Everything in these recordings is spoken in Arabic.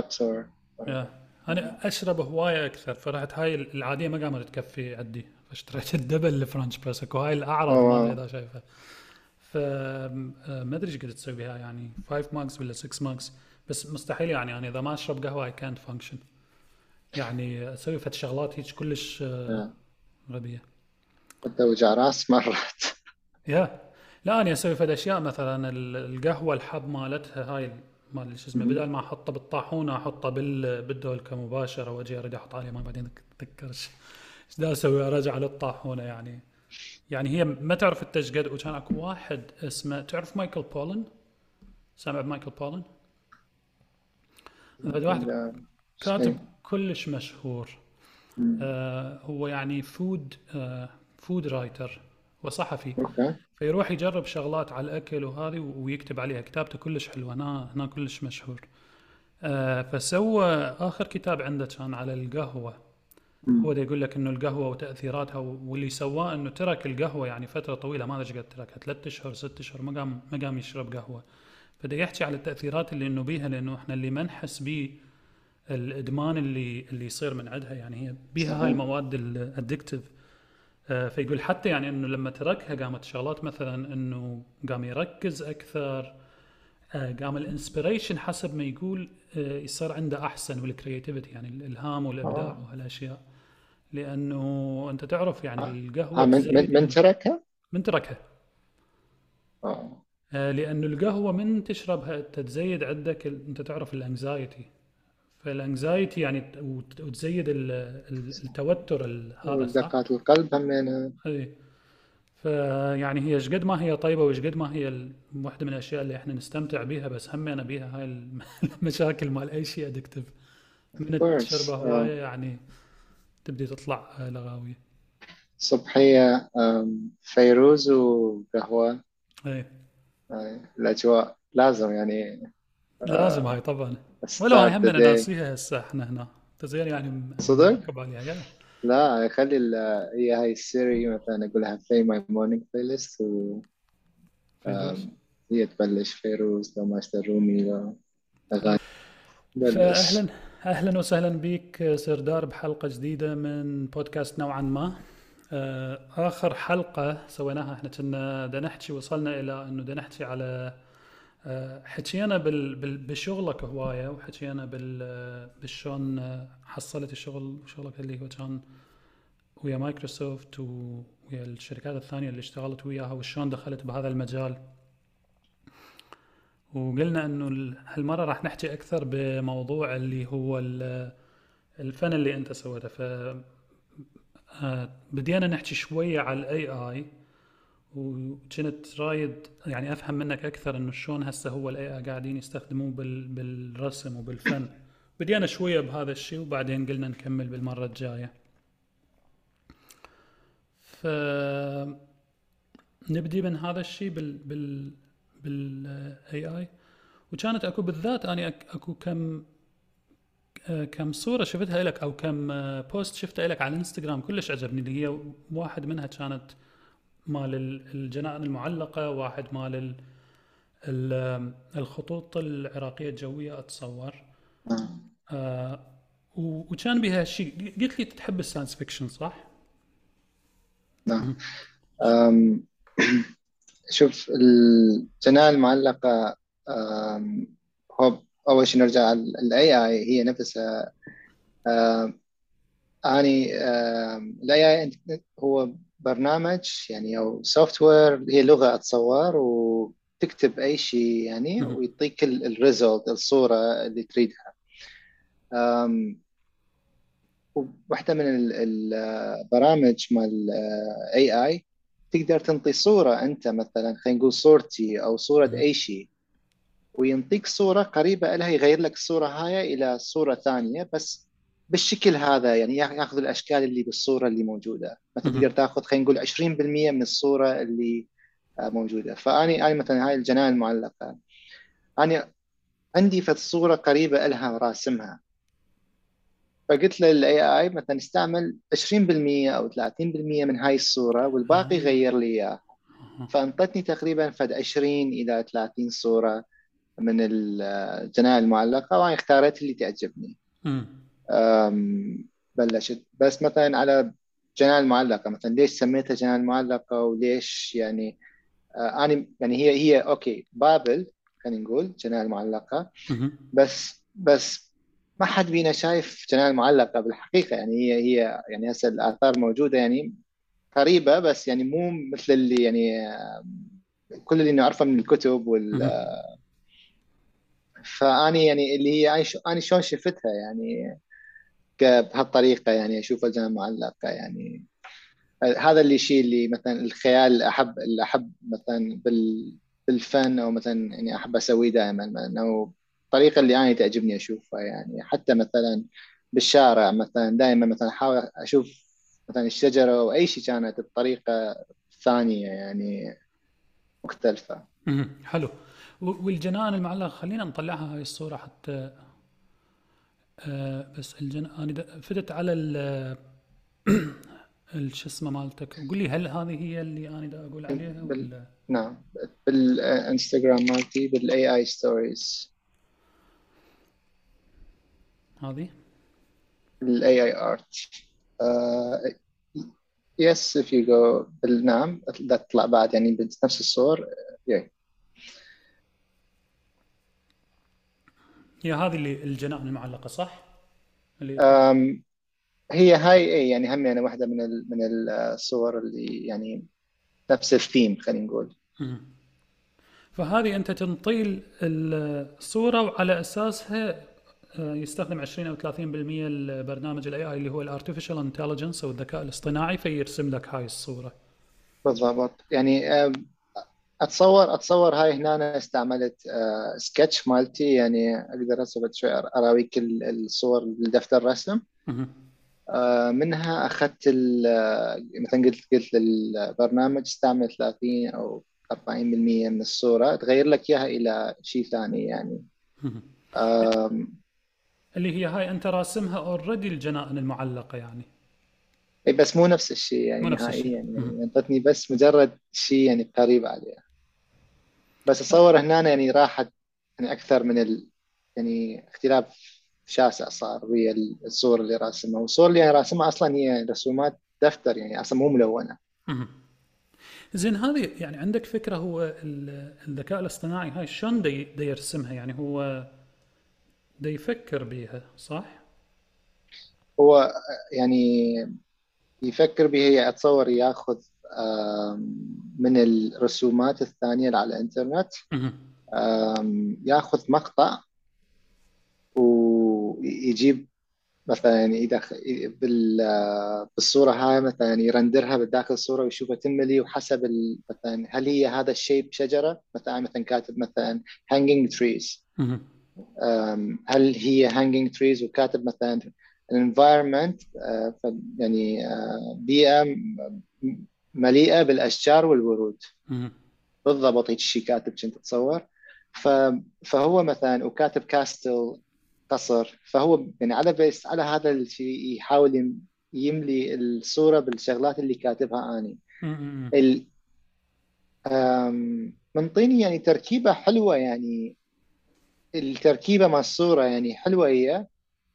or yeah. أنا أشرب هواية أكثر فرحت هاي العادية ما قامت تكفي عندي فاشتريت ال double ال French press أكو هاي الأعرض. مالها إذا شايفها. ف آه، أدري إيش قد تسوي بها يعني 5 mugs ولا 6 mugs بس مستحيل يعني أنا إذا ما أشرب قهوة اي كانت فانكشن يعني أسوي فت شغلات هيك كلش آه، غبية. انت وجع راس مرات. yeah لا أنا أسوي فد أشياء مثلا ال- القهوة الحب مالتها هاي مال شو اسمه بدل ما أحطه بالطاحونة أحطه بال بالدولكه مباشرة وأجي اريد أحط عليه ماء بعدين اتذكر إيش دا أسوي أرجع للطاحونة يعني. يعني هي ما تعرف انت إيش قد وكان أكو واحد اسمه تعرف Michael Pollan؟ سامع ب Michael Pollan؟ هذا واحد كاتب. كلش مشهور. آه هو يعني food آه food writer وصحفي. فيروح يجرب شغلات على الأكل وهذه ويكتب عليها. كتابته كلش حلوة هنا هنا كلش مشهور. آه فسوى آخر كتاب عنده كان على القهوة. هو يقول لك إنه القهوة وتأثيراتها واللي سواه إنه ترك القهوة يعني فترة طويلة ما أدري قد تركها ثلاث أشهر ست أشهر ما قام ما قام يشرب قهوة. فدا يحكي على التأثيرات اللي إنه بيها لأنه إحنا اللي ما نحس بيه الإدمان اللي اللي يصير من عندها يعني هي بيها هاي المواد الادكتيف فيقول حتى يعني إنه لما تركها قامت شغلات مثلا إنه قام يركز أكثر آه، قام ال inspiration حسب ما يقول آه، يصير عنده أحسن وال creativity يعني الإلهام والإبداع آه. وهالأشياء. لأنه أنت تعرف يعني آه، القهوة من تزيد- من من تركها؟ من تركها. آه، لأنه القهوة من تشربها انت تزيد عندك أنت تعرف ال anxiety فال anxiety يعني وتزيد ال- ال- التوتر ال- هذا؟ دقات القلب همينة اي فيعني هي إيش قد ما هي طيبة وإيش قد ما هي واحدة من الأشياء اللي إحنا نستمتع بيها بس همنا بيها هاي الم- المشاكل مال أي شيء ادكتيف من. تشربه آه. هوايه يعني تبدي تطلع آه، لغاوية صبحية آم، فيروز وقهوة اي آه، الأجواء لازم يعني لازم هاي طبعا start ولو هاي the همنا day. ناسيها هسه إحنا هنا. تزين يعني صدق؟ يلا لا خلي ال- هي هاي السيري مثلا أقولها play my morning playlist و هي تبلش فيروز لو ماجدة الرومي لو أغاني. بلش فاهلا أهلا وسهلا بك سردار بحلقة جديدة من بودكاست نوعا ما. آه، آخر حلقة سويناها إحنا كنا دا نحكي وصلنا إلى إنه دا نحكي على حكينا بشغلك هواية وحكينا بال بالشلون آه، حصلت الشغل وشغلك اللي هو كان ويا مايكروسوفت ويا الشركات الثانية اللي اشتغلت وياها وشلون دخلت بهذا المجال. وقلنا إنه ال- هالمرة راح نحكي أكثر بموضوع اللي هو ال- الفن اللي أنت سويته. ف آه، بدينا نحكي شوية على ال AI وكنت رايد يعني أفهم منك أكثر إنه شلون هسه هو ال AI قاعدين يستخدموه بال بالرسم وبالفن. بدينا شوية بهذا الشيء وبعدين قلنا نكمل بالمرة الجاية. ف نبدي من هذا الشيء بال بال بال AI وكانت أكو بالذات أك- أكو كم كم صورة شفتها لك أو كم post شفتها لك على الانستغرام كلش عجبني اللي هي واحد منها كانت مال ال- الجنائن المعلقة واحد مال الخطوط العراقية الجوية أتصور آه. آه، وكان بها شيء قلت لي تحب ال science fiction صح؟ نعم شوف الجنائن المعلقة أم، هو أول شيء نرجع ال AI هي نفسها أني ال AI هو برنامج يعني أو software هي لغة أتصور وتكتب أي شيء يعني. ويعطيك ال result الصورة اللي تريدها أم، واحدة من ال- البرامج مال AI تقدر تنطي صورة أنت مثلا خلينا نقول صورتي أو صورة. أي شيء وينطيك صورة قريبة لها يغير لك الصورة هاي إلى صورة ثانية بس بالشكل هذا يعني يا- ياخذ الأشكال اللي بالصورة اللي موجودة. مثلا. تقدر تاخذ خلينا نقول 20% من الصورة اللي آه، موجودة. فأني أنا مثلا هاي الجناين المعلقة. أنا عندي فد صورة قريبة لها راسمها. فقلت للاي اي مثلا استعمل 20% أو 30% من هاي الصورة والباقي آه. غير لي اياه أها. فأنطتني تقريبا فد 20 إلى 30 صورة من الجناين المعلقة وأنا اختاريت اللي تعجبني. بلشت. بس مثلا على جناين المعلقة مثلا ليش سميتها جناين المعلقة وليش يعني آه، أنا يعني هي هي okay بابل خلينا نقول جناين المعلقة بس بس ما حد بينا شايف جناين المعلقة بالحقيقة. يعني هي هي يعني هسه الآثار موجودة يعني قريبة بس يعني مو مثل اللي يعني كل اللي نعرفه من الكتب وال فاني يعني اللي هي أنا شلون شفتها يعني بهالطريقة يعني أشوف الجنة معلقه يعني هذا اللي شيء اللي مثلا الخيال أحب اللي أحب مثلا بال بالفن أو مثلا يعني أحب أسويه دائما. انه الطريقة اللي أنا تعجبني أشوفها يعني حتى مثلا بالشارع مثلا دائما مثلا أحاول أشوف مثلا الشجرة أو أي شيء كانت بطريقة ثانية يعني مختلفة. حلو. والجنان المعلقة خلينا نطلعها هاي الصورة حتى آه بس الجن أنا فتت على ال شو اسمه مالتك. قول لي هل هذه هي اللي أنا دا أقول عليها بال... ولا؟ نعم. بالإنستغرام مالتي بال AI stories هذه ال AI art yes if you go بال نعم تطلع بعد يعني بنفس الصور. Yeah. هي هذه اللي الجنان المعلقة صح؟ اللي هي هاي اي يعني هم يعني واحدة من من الصور اللي يعني نفس الثيم خلينا نقول. فهذه أنت تنطي الصورة وعلى أساسها آه، يستخدم 20 أو 30% البرنامج ال AI اللي هو ال artificial intelligence أو الذكاء الاصطناعي فيرسم لك هاي الصورة. بالضبط. يعني اتصور أتصور هاي هنا أنا استعملت سكتش مالتي يعني أقدر هسه شوي أراويك الصور بالدفتر الرسم. آه، منها أخذت مثلا قلت قلت للبرنامج استعمل 30 أو 40% من الصورة تغير لك إياها إلى شيء ثاني يعني. اللي هي هاي أنت راسمها already الجنائن المعلقة يعني. إي بس مو نفس الشيء يعني مو نفس الشيء. يعني انطتني بس مجرد شيء يعني قريب عليها. بس اتصور هنا يعني راحت يعني أكثر من ال... يعني اختلاف شاسع صار ويا الصور اللي راسمها. والصور اللي راسمها أصلا هي رسومات دفتر يعني أصلا مو ملونة. زين هذه يعني عندك فكرة هو الذكاء الاصطناعي هاي شلون دي, دي يرسمها؟ يعني هو دي يفكر بيها صح؟ هو يعني يفكر بها اتصور ياخذ من الرسومات الثانية اللي على الإنترنت. ياخذ مقطع ويجيب مثلا يدخل بالصورة هاي مثلا يرندرها بداخل الصورة ويشوفها تملي وحسب مثلا هل هي هذا الشيء شجره مثلا مثلا كاتب مثلا hanging trees. هل هي hanging trees وكاتب مثلا environment آه، يعني آه، بيئة مليئة بالأشجار والورود. بالضبط هيك شيء كاتب كنت أتصور. فهو مثلا وكاتب كاستل قصر فهو يعني على بيس على هذا الشيء يحاول يملي الصورة بالشغلات اللي كاتبها أني. ال منطيني يعني تركيبة حلوة يعني التركيبة مع الصورة يعني حلوة هي.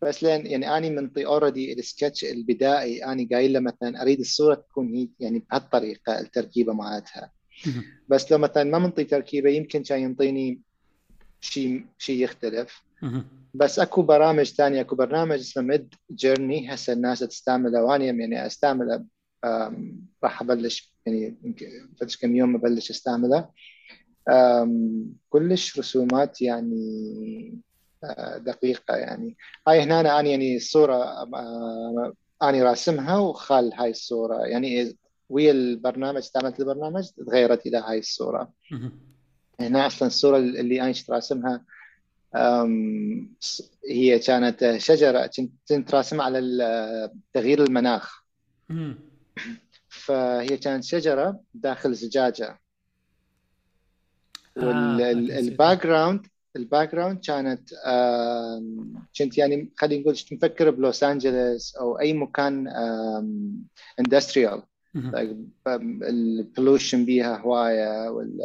بس لأن يعني أني منطي already ال sketch البدائي أني قايل له مثلا أريد الصورة تكون هي يعني بهالطريقة التركيبة مالتها. بس لو مثلا ما منطي تركيبة يمكن كان ينطيني شيء شيء يختلف. بس أكو برامج ثانية أكو برنامج اسمه Midjourney هسه الناس تستعمله وأنا يعني أستعمله راح أبلش يعني يمكن كم يوم أبلش أستعمله. كلش رسومات يعني دقيقة يعني. هاي هنا أنا يعني الصورة أني راسمها وخال هاي الصورة. يعني ويا البرنامج استعملت البرنامج تغيرت إلى هاي الصورة. هنا أصلا الصورة اللي أنا راسمها هي كانت شجرة كنت راسمها على تغيير المناخ. فهي كانت شجرة داخل زجاجة. والباك جراوند الباك جراوند كانت كنت يعني خلينا نقول كنت مفكر بلوس أنجلوس أو أي مكان industrial ال pollution بيها هواية وال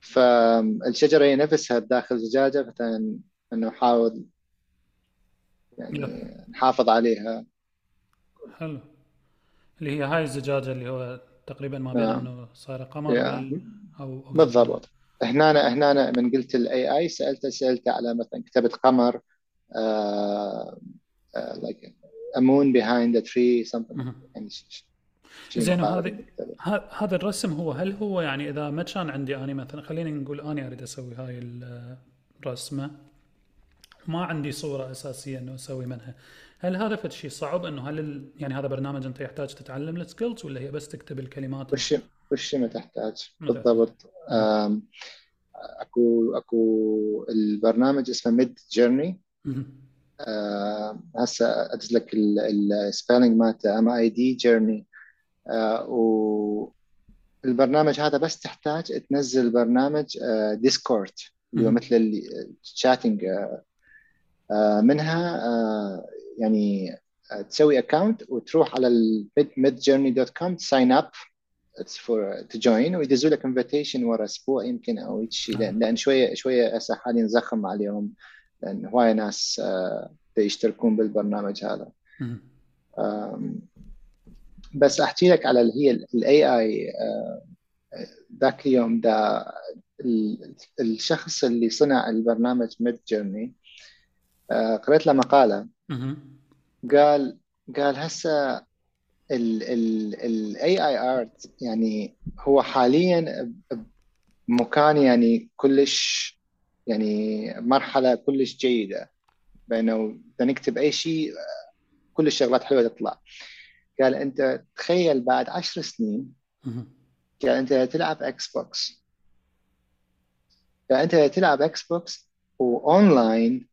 فالشجره هي نفسها داخل زجاجه مثلا إنه نحاول يعني نحافظ عليها. حلو. اللي هي هاي الزجاجة اللي هو تقريبا ما بين نعم. إنه صايرة قمر أو بالضبط. هنا أنا هنا أنا من قلت الاي اي سالته سألته على مثلا كتبت قمر like a moon behind a tree something مهم. يعني ش- ش- زين مقارب وهذه كتبت. ه- هذا الرسم هو هل هو يعني إذا ما كان عندي اني مثلا خلينا نقول اني أريد أسوي هاي الرسمة ما عندي صورة أساسية إنه أسوي منها هل هذا فد شيء صعب إنه هل ال... يعني هذا برنامج أنت يحتاج تتعلم ال skills ولا هي بس تكتب الكلمات وش وش ما تحتاج. بالضبط. أكو أكو البرنامج اسمه Midjourney. هسه أدز لك ال spelling مالته M I D journey والبرنامج هذا بس تحتاج تنزل برنامج Discord اللي هو. مثل ال chatting منها يعني تسوي account وتروح على ال Midjourney dot com ت sign up for to join ويدزوا لك invitation ورا أسبوع يمكن أو شيء لأن لأن شوية شوية هسه حاليا زخم عليهم. لأن هواي ناس آه، يشتركون بالبرنامج هذا. بس أحكي لك على اللي هي ال AI ذاك اليوم دا ال- الشخص اللي صنع البرنامج Midjourney قريت له مقالة. قال قال هسه ال AI art يعني هو حاليا بمكان يعني كلش يعني مرحلة كلش جيدة. بأنه نكتب أي شيء كل الشغلات حلوة تطلع. قال أنت تخيل بعد عشر سنين. قال أنت تلعب Xbox قال أنت تلعب Xbox و online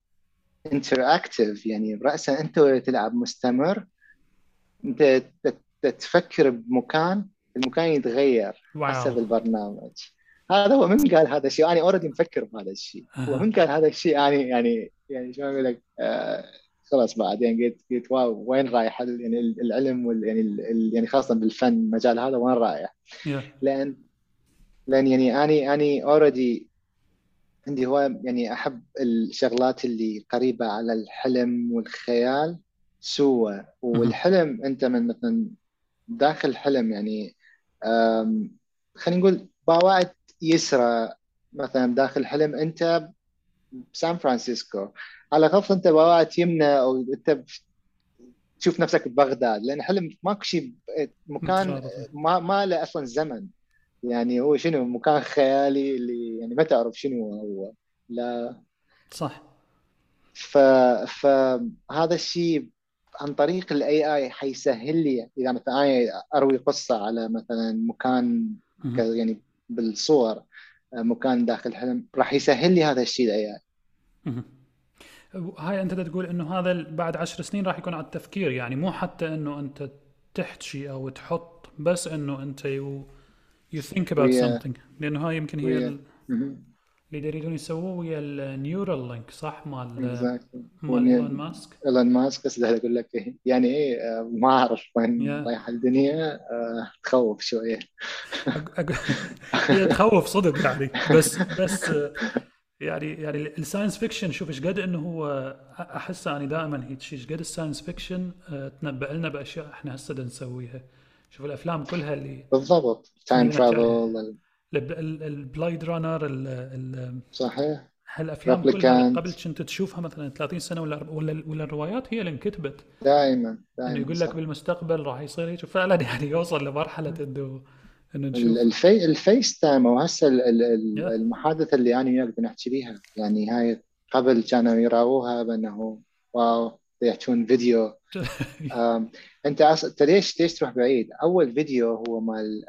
interactive يعني راسا أنت تلعب مستمر. انت تفكر بمكان المكان يتغير حسب wow البرنامج. هذا هو من قال هذا الشيء أنا already مفكر بهذا الشيء. هو أها. من قال هذا الشيء يعني يعني يعني شو أقول لك آه خلاص بعدين قلت قلت wow وين رايح ال- يعني العلم وال يعني ال- ال- يعني خاصة بالفن المجال هذا وين رايح؟ yeah لأن لأن يعني اني اني already عندي هواية يعني أحب الشغلات اللي قريبة على الحلم والخيال. سوا مهم. والحلم أنت من مثلا داخل الحلم يعني خلينا نقول بواعد يسرى مثلا داخل الحلم أنت بسان فرانسيسكو. على غض أنت بواعد يمنى أو أنت تشوف نفسك ببغداد لأن حلم ماكو شيء مكان ما ما له أصلا زمن. يعني هو شنو؟ مكان خيالي اللي يعني ما تعرف شنو هو. لا. صح. ف فهذا الشيء عن طريق ال AI حيسهل لي إذا مثلا أنا أروي قصة على مثلا مكان. يعني بالصور مكان داخل الحلم راح يسهل لي هذا الشيء ال AI. هاي أنت تقول إنه هذا بعد عشر سنين راح يكون على التفكير يعني مو حتى إنه أنت تحكي أو تحط بس إنه أنت you think about ويا something لأنه هاي يمكن هي ال-. اللي يريدون يسووه ويا ال Neuralink صح؟ مال مال إيلون ماسك. إيلون ماسك بس أقول لك إيه. يعني إيه؟ آه، ما أعرف وين رايحه الدنيا. آه، تخوف شوية. هي تخوف صدق يعني. بس بس يعني يعني ال science fiction شوف إيش قد إنه هو احس أنا دائما هيك شيء إيش قد ال science fiction آه، تنبأ لنا بأشياء إحنا هسه نسويها. شوف الأفلام كلها اللي بالضبط. time travel ال Blade Runner صحيح. هالأفلام كلها قبل كنت تشوفها مثلا 30 سنة ولا ولا ولا الروايات هي اللي انكتبت. دائما دائما يقول لك صح. بالمستقبل راح يصير هيك وفعلا يعني يوصل لمرحلة إنه إنه ال- نشوف. الفي ال FaceTime وهسه ال- ال- ال- yeah المحادثة اللي أنا وياك بنحكي بيها يعني هاي قبل كانوا يراووها بأنه wow يحكون فيديو أنت أص... أنت ليش ليش تروح بعيد؟ أول فيديو هو مال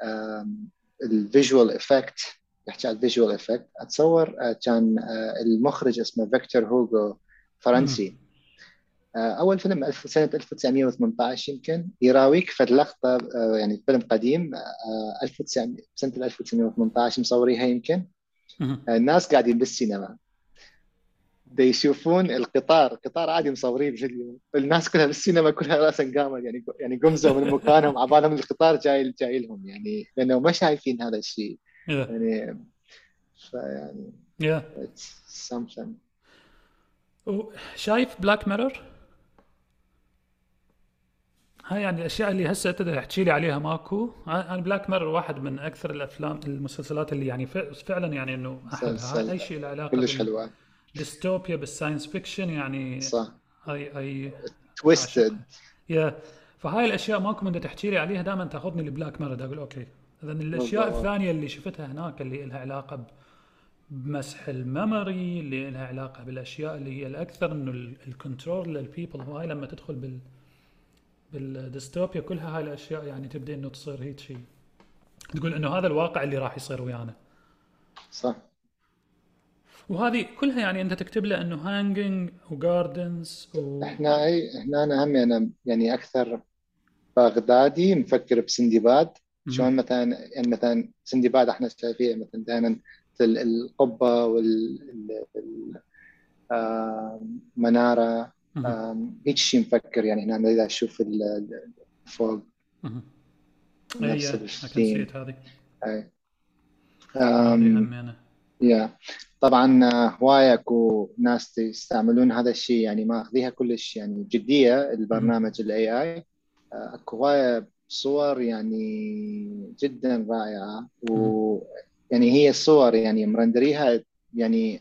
ال visual effect يحكي عن ال visual effect. أتصور آه، كان آه، المخرج اسمه فيكتور هوغو. فرنسي. آه، أول فيلم سنة 1918 يمكن يراويك فد لقطه يعني فيلم قديم آه، 1900 سنة 1918 مصوريها يمكن. الناس قاعدين بالسينما. دا يشوفون القطار قطار عادي مصورين فيديو الناس كلها بالسينما كلها راسا قامت يعني يعني قمزوا من مكانهم عبالهم القطار جاي جاي لهم يعني لأنه ما شايفين هذا الشيء. يا يعني فيعني yeah. it's something. شايف بلاك ميرور؟ هاي يعني الأشياء اللي هسه انت تحكي لي عليها ماكو. أنا Black Mirror واحد من أكثر الأفلام المسلسلات اللي يعني فعلا يعني إنه احبها اي شيء له علاقة كلش حلوة. dystopia بال science fiction يعني صح. اي اي twisted yeah فهاي الأشياء ماكو من تحكي لي عليها دائما تأخذني ل Black Mirror أقول okay. اذا الأشياء الثانية اللي شفتها هناك اللي لها علاقة بمسح ال memory اللي لها علاقة بالأشياء اللي هي الأكثر إنه ال control لل people هاي لما تدخل بال بالديستوبيا كلها هاي الأشياء يعني تبدأ إنه تصير هيك شيء تقول إنه هذا الواقع اللي راح يصير ويانا. صح. وهذه كلها يعني أنت تكتب له إنه hanging و gardens و... إحنا اي إحنا أنا هم أنا يعني أكثر بغدادي مفكر بسندباد. شلون مثلا يعني مثلا سندباد إحنا شايفين مثلا دائما القبة والمناره هيك شيء مفكر يعني هنا إذا أشوف فوق نفس الثيم هذه. yeah. طبعا هواية اكو ناس يستعملون هذا الشيء يعني ماخذيها كلش يعني بجديه البرنامج ال AI اكو هواية صور يعني جدا رائعة ويعني هي الصور يعني مرندريها يعني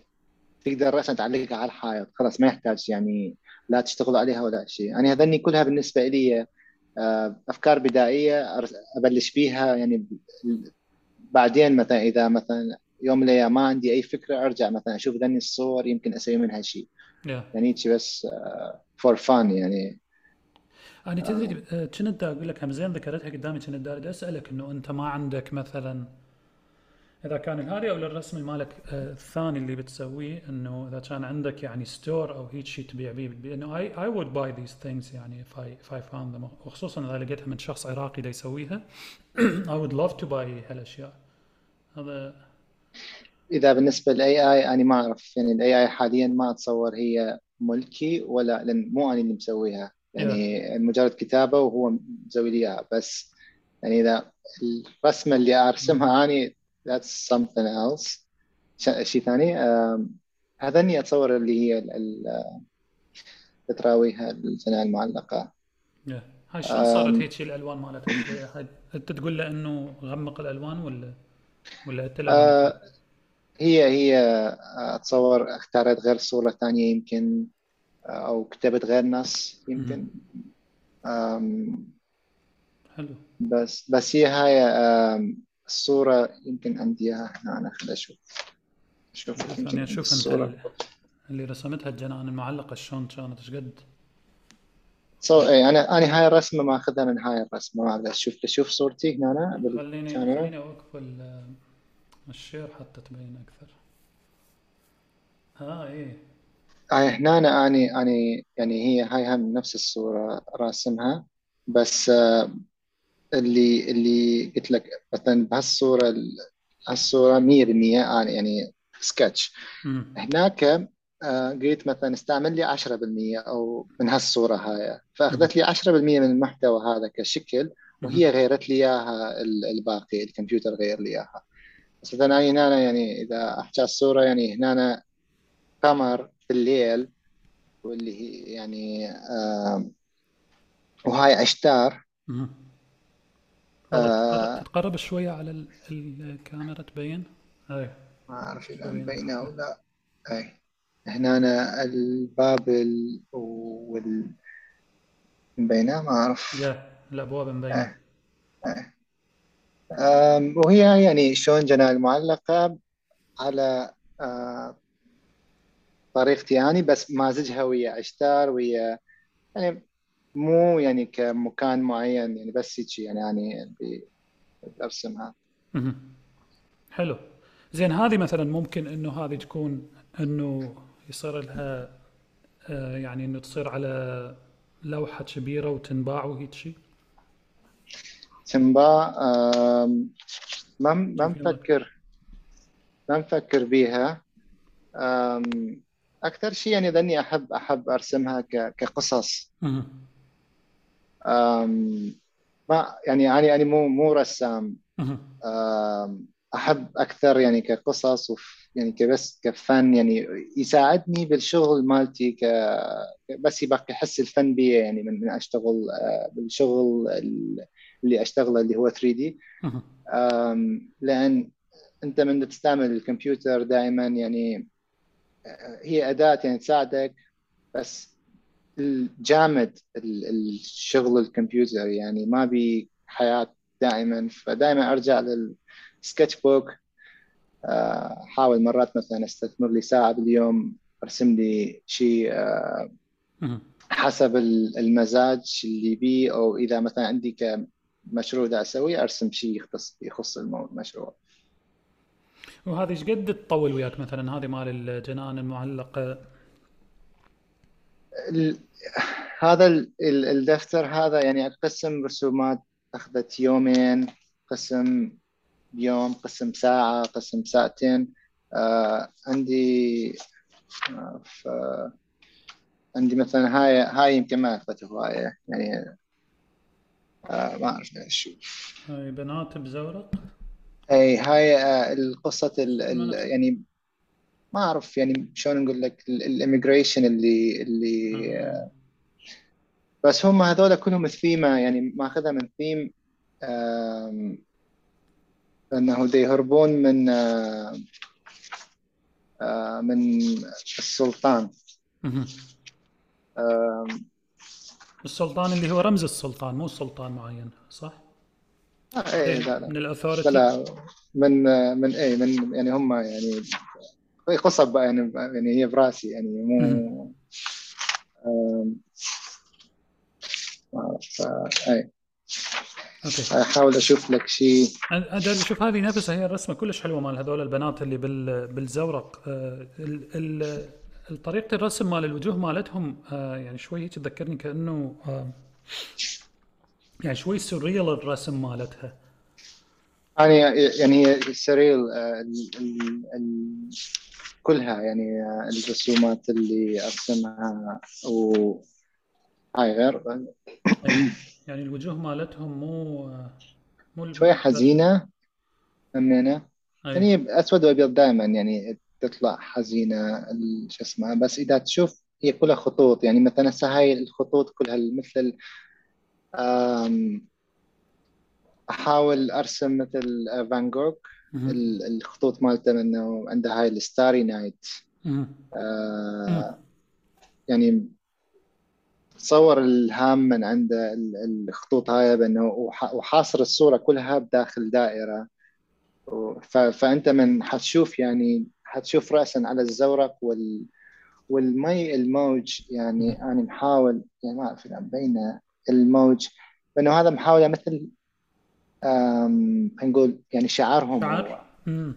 تقدر راسا تعلقها على الحائط خلاص ما يحتاج يعني لا تشتغل عليها ولا شيء. يعني هذني كلها بالنسبة لي آه، أفكار بدائية أبلش بيها يعني بعدين مثلا إذا مثلا يوم من الأيام ما عندي أي فكرة أرجع مثلا أشوف ذني الصور يمكن أسوي منها شيء. Yeah. يعني بس فور آه، فان يعني. أنا تدري آه، كنت أقول لك؟ هم زين ذكرتها قدامي كنت داري أسألك إنه أنت ما عندك مثلا إذا كان هذه أو الرسم مالك آه، الثاني اللي بتسويه إنه إذا كان عندك يعني store أو هيك شيء تبيع بيه لأنه اي I would buy these things يعني if I if I found them. وخصوصا إذا لقيتها من شخص عراقي دا يسويها. I would love to buy هالأشياء. هذا إذا بالنسبة لل AI أنا ما أعرف يعني ال AI حاليا ما أتصور هي ملكي ولا لأن مو أنا اللي مسويها. يعني yeah. مجرد كتابة وهو مسوي لي إياها. بس يعني إذا الرسمة اللي أرسمها اني that's something else. شيء ثاني هذني أتصور اللي هي تراويها الجناة المعلقة. هاي شلون صارت هيك الألوان مالتها؟ انت تقول له انه غمق الألوان ولا؟ ولا انت آه هي هي أتصور أختارت غير صورة ثانية يمكن أو كتبت غير نص يمكن. حلو. بس بس هي هاي الصورة يمكن عندي إياها هنا. أنا خليني يمكن أشوف الصورة. أنت اللي رسمتها الجنان المعلقة شلون كانت إيش قد؟ So, اي أنا أنا هاي الرسمة ماخذها من هاي الرسمة ما أقدر أشوف شوف صورتي هنا أنا خليني خليني أوقف الشير حتى تبين أكثر. ها إيه. هاي هنا أنا اني اني يعني هي هاي هم نفس الصورة راسمها بس اللي اللي قلت لك مثلا بهالصورة هالصورة 100% أنا يعني سكتش هناك آه، قلت مثلا استعمل لي 10% أو من هالصورة هاي. فأخذت لي 10% من المحتوى هذا كشكل وهي غيرت لي إياها الباقي الكمبيوتر غير لي إياها. بس مثلا هنا يعني إذا أحكي الصورة يعني هنا قمر في الليل واللي هي يعني آه وهاي عشتار آه تقرب شوية على الكاميرا تبين؟ اي ما أعرف إذا مبينة أو لا. اي هنا أنا الباب وال مبينه ما أعرف. يا الابواب مبينه اي وهي يعني شلون جناة المعلقة على آه طريقتي يعني بس مازجها ويا عشتار ويا يعني مو يعني كمكان معين يعني بس هيك يعني يعني برسمها. حلو. زين هذه مثلا ممكن إنه هذه تكون إنه يصير لها آه، يعني إنه تصير على لوحة كبيرة وتنباع وهيك شيء تنباع ما ما مفكر ما مفكر بيها. أكثر شيء يعني ذني أحب أحب أرسمها كقصص. ما يعني أنا أنا مو مو رسام. أحب أكثر يعني كقصص وف يعني كبس كفن يعني يساعدني بالشغل مالتي ك بس يبقى يحس الفن بي يعني من من أشتغل آه، بالشغل اللي أشتغله اللي هو 3D لأن أنت من تستعمل الكمبيوتر دائما يعني آه، هي أداة يعني تساعدك بس الجامد الشغل الكمبيوتر يعني ما بي حياة دائما فدائما أرجع لل sketchbook احاول مرات مثلا أستثمر لي ساعة باليوم أرسم لي شيء آه، حسب المزاج اللي بيه أو إذا مثلا عندي كمشروع دا أسوي أرسم شيء يختص يخص المشروع. وهذه إيش قد تطول وياك مثلا؟ هذه مال الجنان المعلقه هذا الدفتر هذا يعني أقسم رسومات أخذت يومين قسم بيوم قسم ساعة قسم ساعتين. آه عندي آه ف عندي مثلا هاي هاي يمكن ما اخذت هواية يعني آه ما أعرف أشوف هاي بنات بزورق؟ إي هاي آه القصة ال يعني ما أعرف يعني شلون نقول لك ال immigration اللي اللي آه. بس هم هذول كلهم الثيمة يعني ماخذها من ثيم أنه يهربون من آه، آه، من السلطان. السلطان اللي هو رمز السلطان مو سلطان معين صح؟ آه إيه لا لا. من الاثورتي لا من من إيه من يعني هم يعني قصب يعني يعني هي براسي يعني مو ما أعرف اي okay. أحاول أشوف لك شيء أنا شوف هذه نفسها هي الرسمه كلش حلوة مال هذول البنات اللي بال بالزورق. آه، طريقة الرسم مال الوجوه مالتهم آه، يعني شوي هيك تذكرني كأنه آه، يعني شوي surreal الرسم مالتها. يعني يعني هي surreal كلها يعني الرسومات اللي أرسمها و هاي غير. يعني الوجوه مالتهم مو مو شوية حزينة همينة يعني أسود وأبيض دائما يعني تطلع حزينة شو اسمه بس إذا تشوف هي كلها خطوط. يعني مثلا هسه هاي الخطوط كلها مثل أحاول أرسم مثل فان جوخ. الخطوط مالته إنه عنده هاي ال Starry Night آه يعني تصور الهام من عند الخطوط هاي بأنه وحاصر الصورة كلها بداخل دائرة. فأنت من حتشوف يعني حتشوف راسا على الزورق وال والمي الموج. يعني أنا محاول يعني ما أعرف إذا مبينه الموج. بأنه هذا محاولة مثل نقول يعني شعارهم شعر؟ امم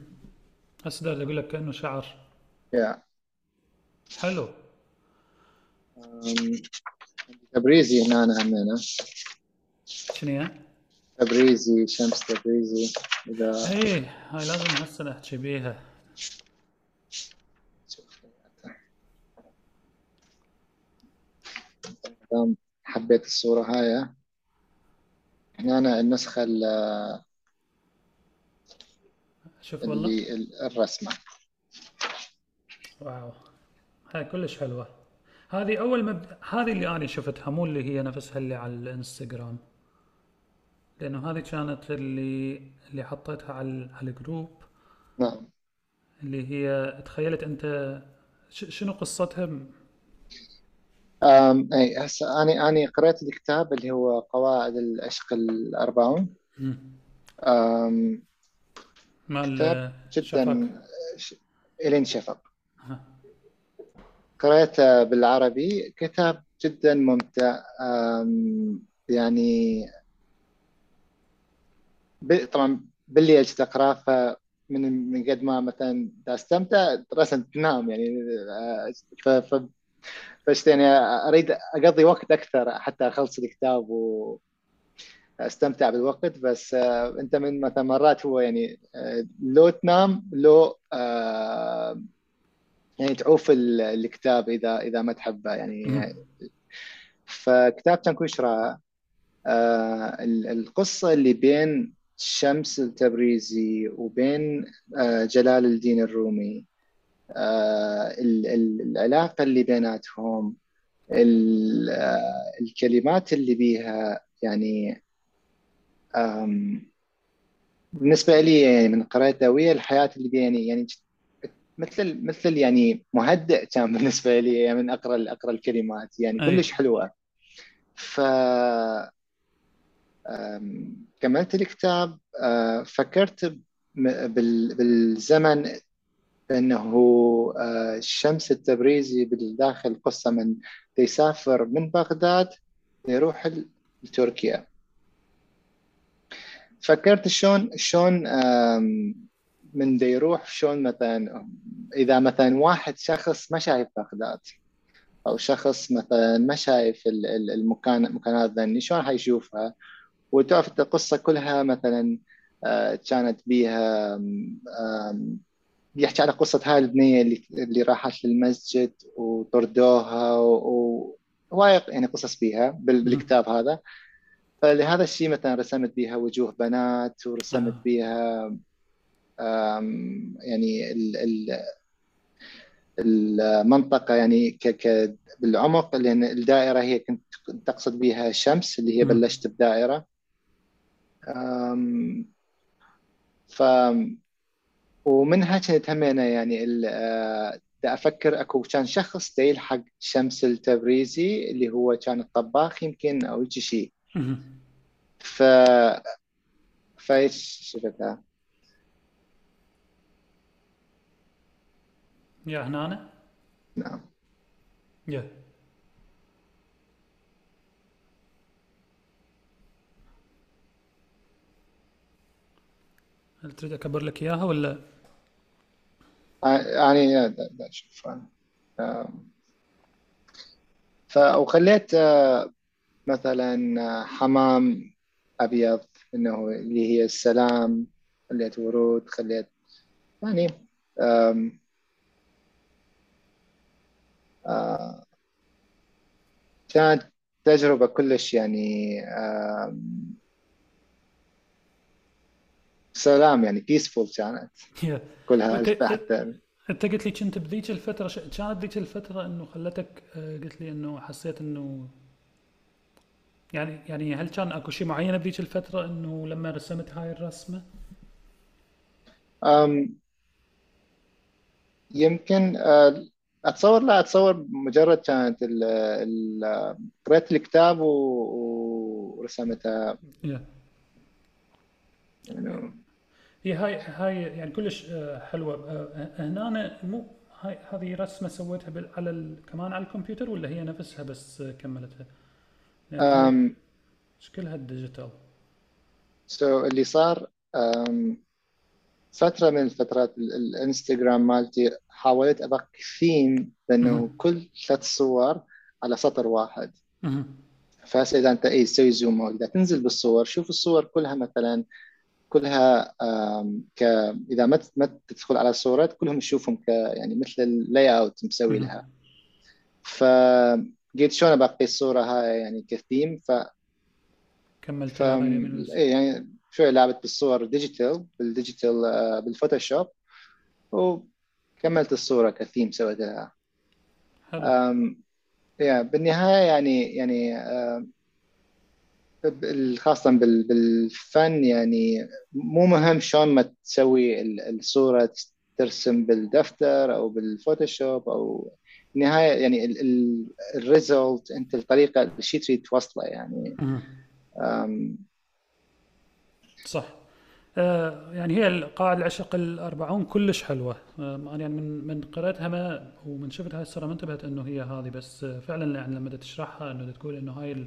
هسه أقول لك كأنه شعر. Yeah. حلو. تبريزي هنا أنا همينة شنو هي؟ تبريزي شمس تبريزي إذا إيه هاي لازم هسه نحكي بيها حبيت الصورة هاي هنا النسخة شوف والله. الرسمة. wow. هاي كلش حلوة. هذه أول مب... هذه اللي أنا شفتها مو اللي هي نفسها اللي على الإنستغرام. لأنه هذه كانت اللي اللي حطيتها على على ال group. نعم. اللي هي تخيلت أنت شنو قصتها؟ أم أي هسه أنا أنا قرأت الكتاب اللي هو قواعد العشق الأربعون. أم مال جدا إلين شفق قرأته بالعربي كتاب جدا ممتع يعني طبعا بالليل تقرأه فمن من قد ما مثلا أستمتع رسم تنام يعني آه، ف ف يعني أريد أقضي وقت أكثر حتى أخلص الكتاب و أستمتع بالوقت بس آه، أنت من مثلا مرات هو يعني آه، لو تنام لو يعني تعوف الكتاب اذا إذا ما تحبه يعني فكتاب رائع. آه القصة اللي بين شمس التبريزي وبين آه، جلال الدين الرومي آه، العلاقة اللي بيناتهم الكلمات اللي بيها يعني بالنسبة لي يعني من قرأتها ويا الحياة اللي بيها يعني يعني مثل مثل يعني مهدئ كان بالنسبة لي من أقرأ أقرأ الكلمات يعني كلش حلوة. ف كملت الكتاب آه، فكرت بالزمن إنه آه، الشمس التبريزي بالداخل قصة من يسافر من بغداد يروح لتركيا. فكرت شلون شلون من دا يروح شلون مثلا إذا مثلا واحد شخص ما شايف بغداد أو شخص مثلا ما شايف المكان المكانات ذني شلون حيشوفها؟ وتعرف القصة كلها مثلا آه، كانت بيها يحكي على قصة هاي البنية اللي, اللي راحت للمسجد وطردوها وهواي يعني قصص بيها بالكتاب هذا. فلهذا الشيء مثلا رسمت بيها وجوه بنات ورسمت آه. بيها يعني ال ال المنطقة يعني ك ك بالعمق لأن الدائرة هي كنت تقصد بها الشمس اللي هي بلشت بدائرة. ف ومنها كنت همينة يعني دا أفكر أكو كان شخص دا يلحق شمس التبريزي اللي هو كان الطباخ يمكن أو شيء. ف فايش شفتها؟ يا هنا نعم. يا. هل تريد أكبر لك إياها ولا؟ يعني شوف ف وخليت آه، مثلا آه، حمام أبيض إنه اللي هي السلام خليت ورود خليت يعني آه، كانت تجربة كلش يعني سلام يعني بيسفول كانت. كلها حتى انت قلت لي كنت بذيك الفترة ش... كانت ذيك الفترة إنه خلتك آه، قلت لي إنه حسيت إنه يعني يعني هل كان أكو شيء معين بذيك الفترة إنه لما رسمت هاي الرسمة؟ أم يمكن آه، أتصور لا أتصور مجرد كانت قريت الكتاب ورسمتها yeah. يعني هي هاي هاي يعني كلش آه، حلوة آه، هنا مو هاي هذه رسمة سويتها على ال... كمان على الكمبيوتر ولا هي نفسها بس كملتها؟ يعني شكلها ال digital so so اللي صار um, فترة من الفترات الإنستغرام مالتي حاولت ابقي ثيم بانه كل ثلاث صور على سطر واحد. فهسه إذا أنت اي تسوي zoom أو إذا تنزل بالصور شوف الصور كلها مثلا كلها ك إذا ما ما تدخل على الصورات كلهم تشوفهم ك يعني مثل ال layout مسوي لها. فقلت شلون أبقي الصورة هاي يعني كثيم؟ ف كملت ف... إيه يعني شوي لعبت بالصور digital بال digital بالفوتوشوب وكملت الصورة كثيم سويت لها حلو. يا بالنهاية يعني يعني خاصة بالفن يعني مو مهم شلون ما تسوي الصورة ترسم بالدفتر أو بالفوتوشوب أو النهاية يعني ال result أنت الطريقة الشيء تريد توصله يعني. صح. آه، يعني هي قواعد العشق الأربعون كلش حلوة. أنا يعني من من قرأتها ما ومن شفتها السنة ما انتبهت إنه هي هذه بس فعلا يعني لما تشرحها إنه تقول إنه هاي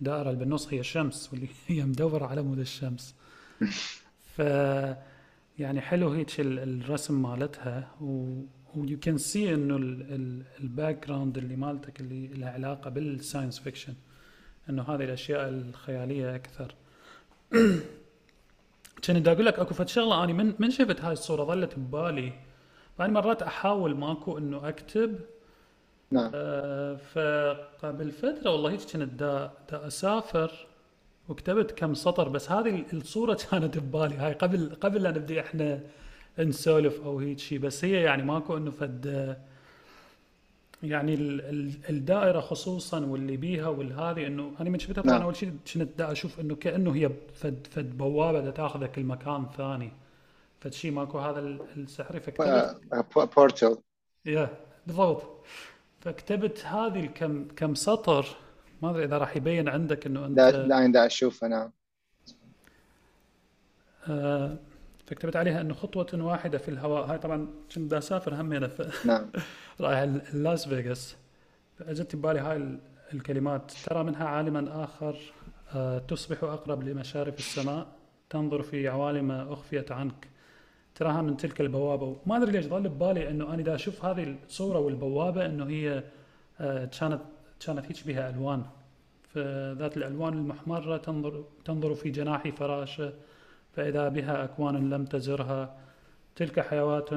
الدائرة اللي بالنص هي الشمس واللي هي مدورة على مود الشمس. ف يعني حلو هيك الرسم مالتها و و you can see إنه ال background اللي مالتك اللي لها علاقة بال science fiction إنه هذه الأشياء الخيالية أكثر. كان بدي أقول لك أكو فد شغلة اني من من شفت هاي الصورة ظلت ببالي. فاني مرات أحاول ماكو إنه أكتب. نعم. آه فقبل فترة والله هيك كنت دا, دا أسافر وكتبت كم سطر بس هذه الصورة كانت ببالي. هاي قبل قبل لا نبدأ إحنا نسولف أو هيك شيء بس هي يعني ماكو إنه فد يعني الدائرة خصوصا واللي بيها والهذه إنه أنا من شفتها طبعا نعم. أول شيء كنت دا أشوف إنه كأنه هي فد فد بوابة تاخذك المكان ثاني. فد شيء ماكو هذا السحري فكتبت. بورتال. يا بالضبط. فكتبت هذه الكم كم سطر. ما أدري إذا راح يبين عندك إنه أنت لا لا أشوف أنا آه فكتبت عليها انه خطوة واحدة في الهواء هاي طبعا كنت بدي أسافر همينة ف... نعم. رايح لاس فيغاس. فاجت ببالي هاي الكلمات ترى منها عالما آخر آه تصبح أقرب لمشارف السماء تنظر في عوالم أخفيت عنك تراها من تلك البوابة. ما أدري ليش ظل ببالي إنه أنا دا أشوف هذه الصورة والبوابة إنه هي آه كانت كانت هيك بها ألوان. فذات الألوان المحمرة تنظر تنظر في جناح فراشة فإذا بها أكوان لم تزرها تلك حيوات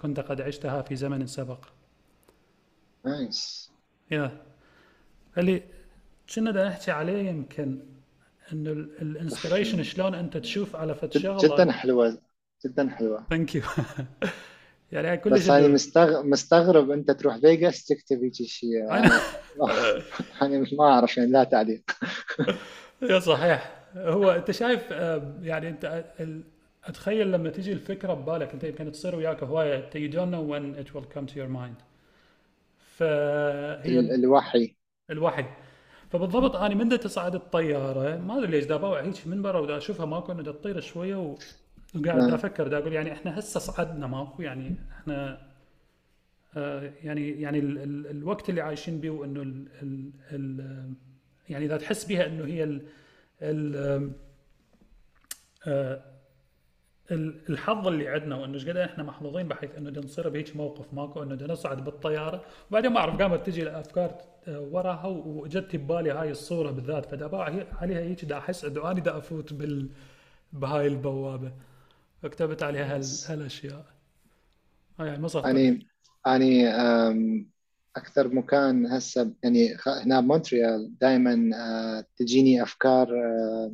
كنت قد عشتها في زمن سبق. nice yeah. اللي كنا بدنا نحكي عليه يمكن؟ انه ال inspiration شلون أنت تشوف على فد شغلة؟ جدا حلوة. جدا حلوة. thank you يعني كل بس أنا مستغرب مستغرب أنت تروح فيغاس تكتب هيك شيء. يعني أنا ما أعرف يعني لا تعليق. يا صحيح. هو أنت شايف آه، يعني أنت أتخيل لما تيجي الفكرة ببالك أنت يمكن تصير وياك هواية أنت you don't know when it will come to your mind. فهي الوحي. الوحي. فبالضبط أنا من تصعد الطيارة ما أدري ليش دا بوع هيك من برا ودا أشوفها ماكو انه تطير شوية و... وقاعد نعم. أفكر دا أقول يعني إحنا هسه صعدنا ماكو يعني إحنا آه يعني يعني ال ال الوقت اللي عايشين به وإنه ال ال ال يعني إذا تحس بها إنه هي ال الحظ اللي عندنا وإنه إيش قد إحنا محظوظين بحيث إنه نصير بهيك موقف ماكو إنه نصعد بالطيارة. وبعدين ما أعرف قامت تجي الأفكار آه، وراها وجت ببالي هاي الصورة بالذات. فدا عليها هيك دا أحس انه أنا دا أفوت بال بهاي البوابة. فكتبت عليها هال... هالأشياء. هاي ما صار اني أني أكثر مكان هسه يعني هنا بمونتريال دائما آه، تجيني أفكار آه،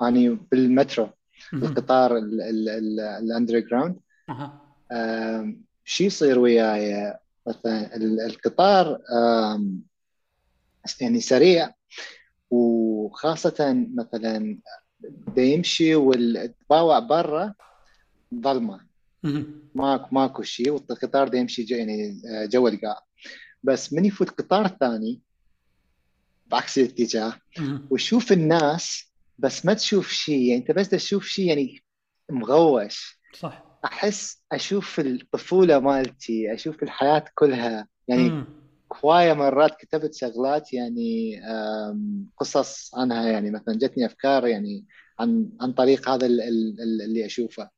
يعني بالمترو القطار ال underground شو يصير وياي؟ مثلا القطار يعني سريع وخاصة مثلا يمشي والطباوع برا ظلمة. ماكو ماكو شيء والقطار يمشي يعني آه، جو القاع. بس من يفوت قطار ثاني. بعكس الاتجاه. وشوف الناس بس ما تشوف شيء يعني انت بس تشوف شيء يعني مغوش. صح. أحس أشوف الطفولة مالتي أشوف الحياة كلها. يعني هواية مرات كتبت شغلات يعني قصص عنها. يعني مثلا جتني أفكار يعني عن عن طريق هذا اللي أشوفه.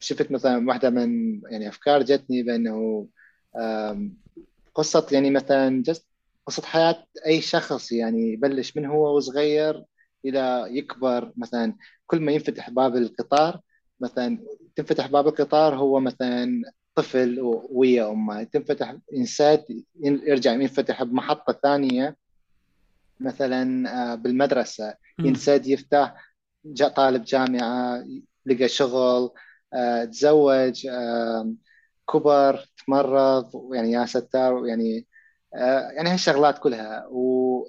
شفت مثلا واحدة من يعني أفكار جتني بأنه قصة يعني مثلا جست قصة حياة أي شخص يعني يبلش من هو وصغير إلى يكبر مثلا. كل ما ينفتح باب القطار مثلا تنفتح باب القطار هو مثلا طفل ويا أمه. تنفتح إنسان يرجع ينفتح بمحطة ثانية مثلا آه، بالمدرسة. ينسد يفتح جاء طالب جامعة لقى شغل آه، تزوج كبر تمرض يعني يا ستار يعني آه، يعني هالشغلات كلها. و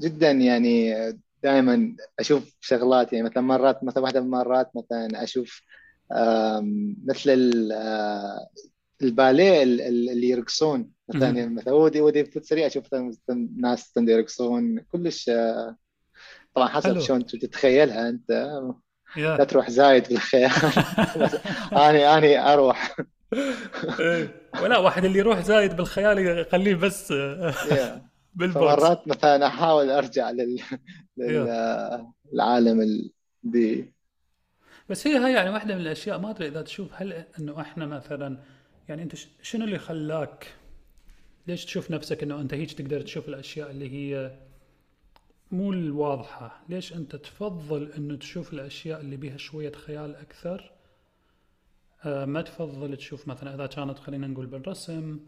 جدا يعني دائما أشوف شغلات يعني مثلا مرات مثلا واحدة من المرات مثلا أشوف مثل آه، الباليه اللي يرقصون. مثلا مثلا ودي ودي سريع أشوف ناس يرقصون كلش آه، طبعا حسب شلون تتخيلها أنت. لا تروح زايد بالخيال اني اني أروح. إيه. ولا واحد اللي يروح زايد بالخيال يخليه بس بال box مرات مثلا أحاول أرجع لل للعالم البي بس هي هاي يعني واحدة من الأشياء ما أدري إذا تشوف هل إنه إحنا مثلا يعني أنت شنو اللي خلاك؟ ليش تشوف نفسك إنه أنت هيك تقدر تشوف الأشياء اللي هي مو الواضحة. ليش أنت تفضل أنه تشوف الأشياء اللي بيها شوية خيال أكثر؟ آه ما تفضل تشوف مثلا إذا كانت خلينا نقول بالرسم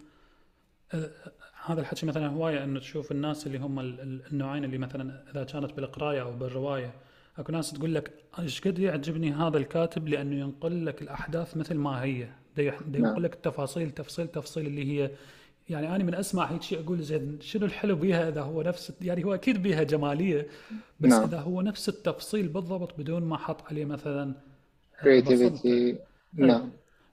هذا الحكي مثلا هواية إنه تشوف الناس اللي هم النوعين اللي مثلا إذا كانت بالقراية أو بالرواية. أكو ناس تقول لك إيش قد يعجبني هذا الكاتب لأنه ينقل لك الأحداث مثل ما هي. نعم. ينقل لك التفاصيل تفصيل تفصيل اللي هي يعني أنا من أسمع هيك شيء أقول زين شنو الحلو بيها؟ إذا هو نفس يعني هو أكيد بيها جمالية بس نعم. إذا هو نفس التفصيل بالضبط بدون ما حط عليه مثلا كريتيفيتي آه، نعم.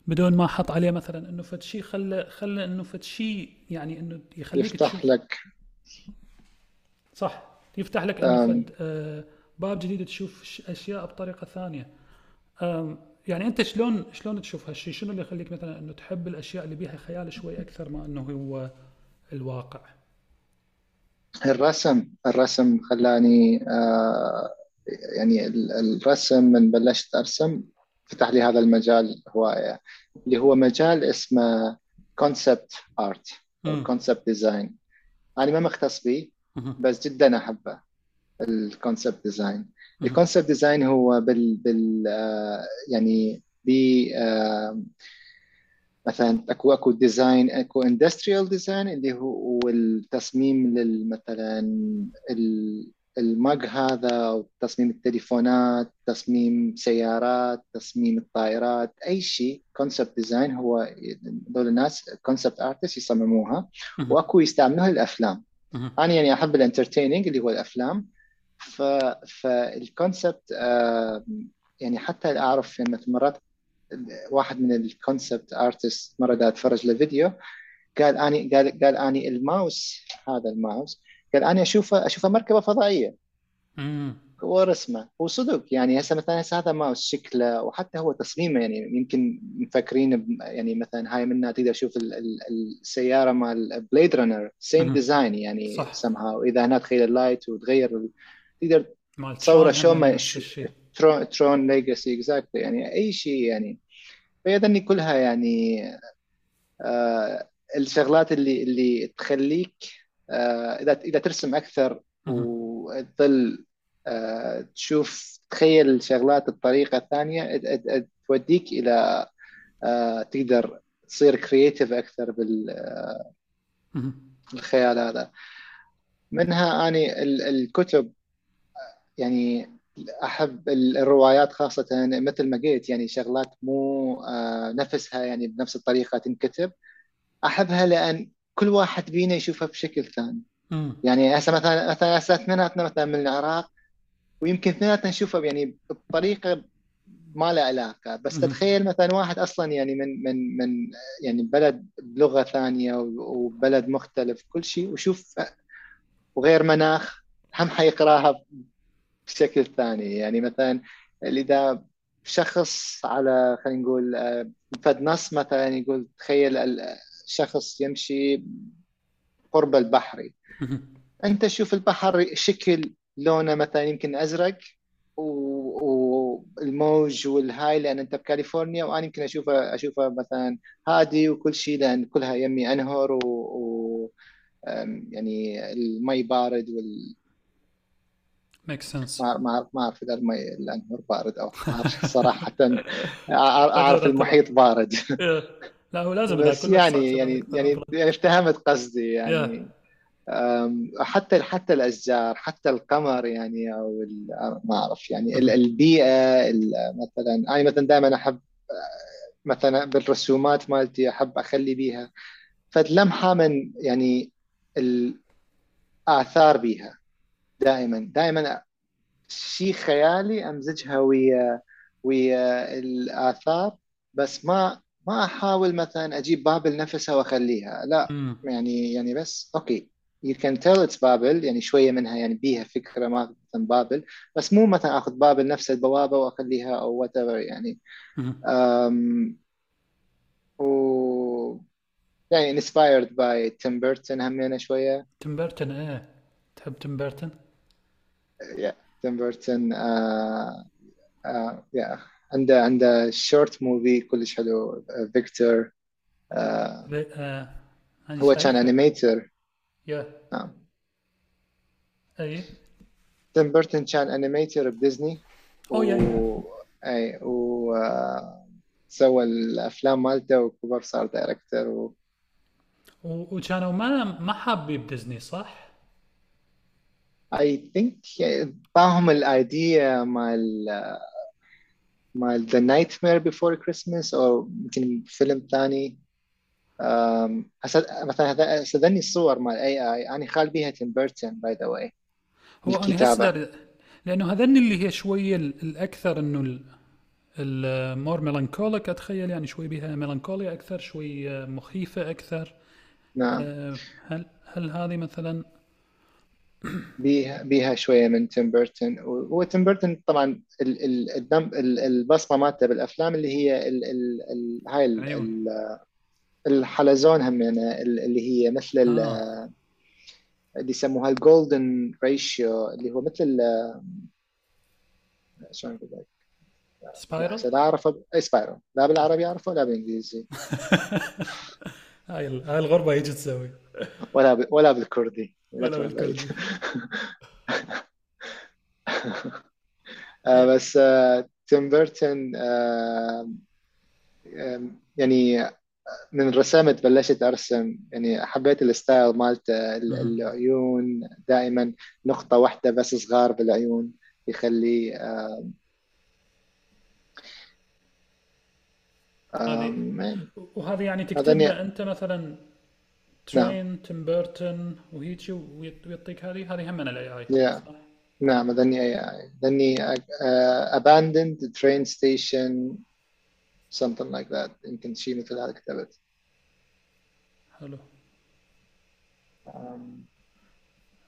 بدون ما حط عليه مثلا إنه فد شيء خلى خلى إنه فد شيء يعني إنه يخليك يفتح تشوف. لك. صح. يفتح لك آه باب جديد تشوف أشياء بطريقة ثانية. يعني أنت شلون شلون تشوف هالشيء شنو اللي يخليك مثلا إنه تحب الأشياء اللي بيها خيال شوي أكثر ما إنه هو الواقع؟ الرسم الرسم خلاني آه يعني الرسم من بلشت أرسم فتح لي هذا المجال هواية اللي هو مجال اسمه concept art concept design أنا ما مختص به بس جدا أحبه ال concept design ال concept design هو بال بال آه يعني ب آه مثلا أكو أكو design أكو industrial design اللي هو التصميم مثلا ال mug هذا أو تصميم التليفونات تصميم سيارات تصميم الطائرات أي شيء concept design هو دول الناس concept artist يصمموها وأكو يستعملوها للأفلام. أنا يعني أحب ال entertaining اللي هو الأفلام. ف فال concept آه، يعني حتى أعرف يعني مرات واحد من ال concept artist مرة دا اتفرج له فيديو قال أني قال قال أني الماوس هذا الماوس قال أنا أشوفه أشوفه مركبة فضائية. ورسمه وصدق يعني هسه مثلا هسه هذا ماوس شكله وحتى هو تصميمه يعني يمكن مفكرين يعني مثلا هاي منها تقدر تشوف السيارة مال Blade Runner same design يعني. سمها واذا هنا تخيل ال light وتغير تقدر تصوره شو ما Tron Tron Legacy exactly يعني أي شيء يعني. فيظني كلها يعني آه الشغلات اللي اللي تخليك آه اذا إذا ترسم أكثر وتظل آه تشوف تخيل الشغلات بطريقة ثانية توديك إلى آه تقدر تصير كرييتيف أكثر بالخيال هذا. منها أني الكتب يعني أحب الروايات خاصة مثل ما قلت يعني شغلات مو آه، نفسها يعني بنفس الطريقة تنكتب. أحبها لأن كل واحد فينا يشوفها بشكل ثاني. يعني هسه مثلا مثلا هسه اثنيناتنا مثلا من العراق ويمكن اثنيناتنا نشوفها يعني بطريقة ما لها علاقة. بس تتخيل مثلا واحد أصلا يعني من من من يعني بلد بلغة ثانية وبلد مختلف كل شيء وشوف وغير مناخ هم حيقراها بشكل ثاني. يعني مثلا اذا شخص على خلينا نقول آه، فد نص مثلا يقول تخيل الشخص يمشي قرب البحر. أنت شوف البحر شكل لونه مثلا يمكن أزرق والموج والهاي لأن أنت بكاليفورنيا وأنا يمكن أشوفه أشوفه مثلا هادي وكل شيء لأن كلها يمي أنهر و, و يعني المي بارد will make sense ما ما ما أعرف إذا المي الانهر بارد أو حار صراحة. أعرف المحيط بارد. لا هو لازم بس يعني يعني يعني يعني افتهمت قصدي يعني. حتى حتى الأشجار حتى القمر يعني أو ما أعرف يعني البيئة مثلا أنا مثلا دائما أحب مثلا بالرسومات مالتي أحب أخلي بيها. فلمحة من يعني الاثار بيها. دائما دائما شيء خيالي أمزجها ويا ويا الآثار بس ما ما أحاول مثلا أجيب بابل نفسها وأخليها لا. م. يعني يعني بس okay. You can tell it's بابل يعني شوية منها يعني بيها فكرة ما مثلا بابل بس مو مثلا أخذ بابل نفس البوابة وأخليها أو what يعني. um, و يعني inspired by تيم بيرتون همينه شوية. تيم بيرتون إيه. تحب تيم بيرتون؟ Yeah تيم بيرتون آه آه yeah عنده عنده short movie كلش حلو فيكتور آه هو كان animator yeah نعم أي؟ تيم بيرتون كان animator بديزني أو yeah أي و سوى الأفلام مالته وكبر صار director و و- وكانوا ما ما حابين بديزني صح؟ I think باهم ال idea مال مال The Nightmare Before Christmas أو يمكن فيلم ثاني مثلا هذا هسه ذني الصور مال اي اي أنا خال بيها تيم بيرتون by the way هو أنا لأنه هذن اللي هي شوية ال- الأكثر إنه ال more melancholic أتخيل يعني شوي بها melancholia أكثر شوي آه، مخيفة أكثر. نعم. آه، هل هل هذه مثلا بيها بيها شوية من تيم بيرتون. وهو تيم بيرتون طبعا ال ال الدم ال البصمة مالته بالأفلام اللي هي ال ال ال هاي ال ال الحلزون هم يعني ال- اللي هي مثل ال- آه. اللي يسموها ال golden ratio اللي هو مثل شلون أقول لك؟ هسه لا أعرفه اي spiral لا بالعربي أعرفه ولا بالإنجليزي. هاي هاي الغربة يجي تسوي. ولا ب... ولا بالكردي. آه، بس آه، تيم بيرتون آه، يعني من رسمت بلشت ارسم يعني حبيت ال style مالته. العيون دائما نقطة واحدة بس صغار بالعيون يخلي يعني وهذه يعني هذا تكتب ني- له أنت مثلا ترين تيم بيرتون وهيجي ويعطيك هذه. هذه هم من ال AI؟ نعم ذني اي ذني آه، abandoned train station something like that. يمكن شيء مثل هذا كتبت. حلو.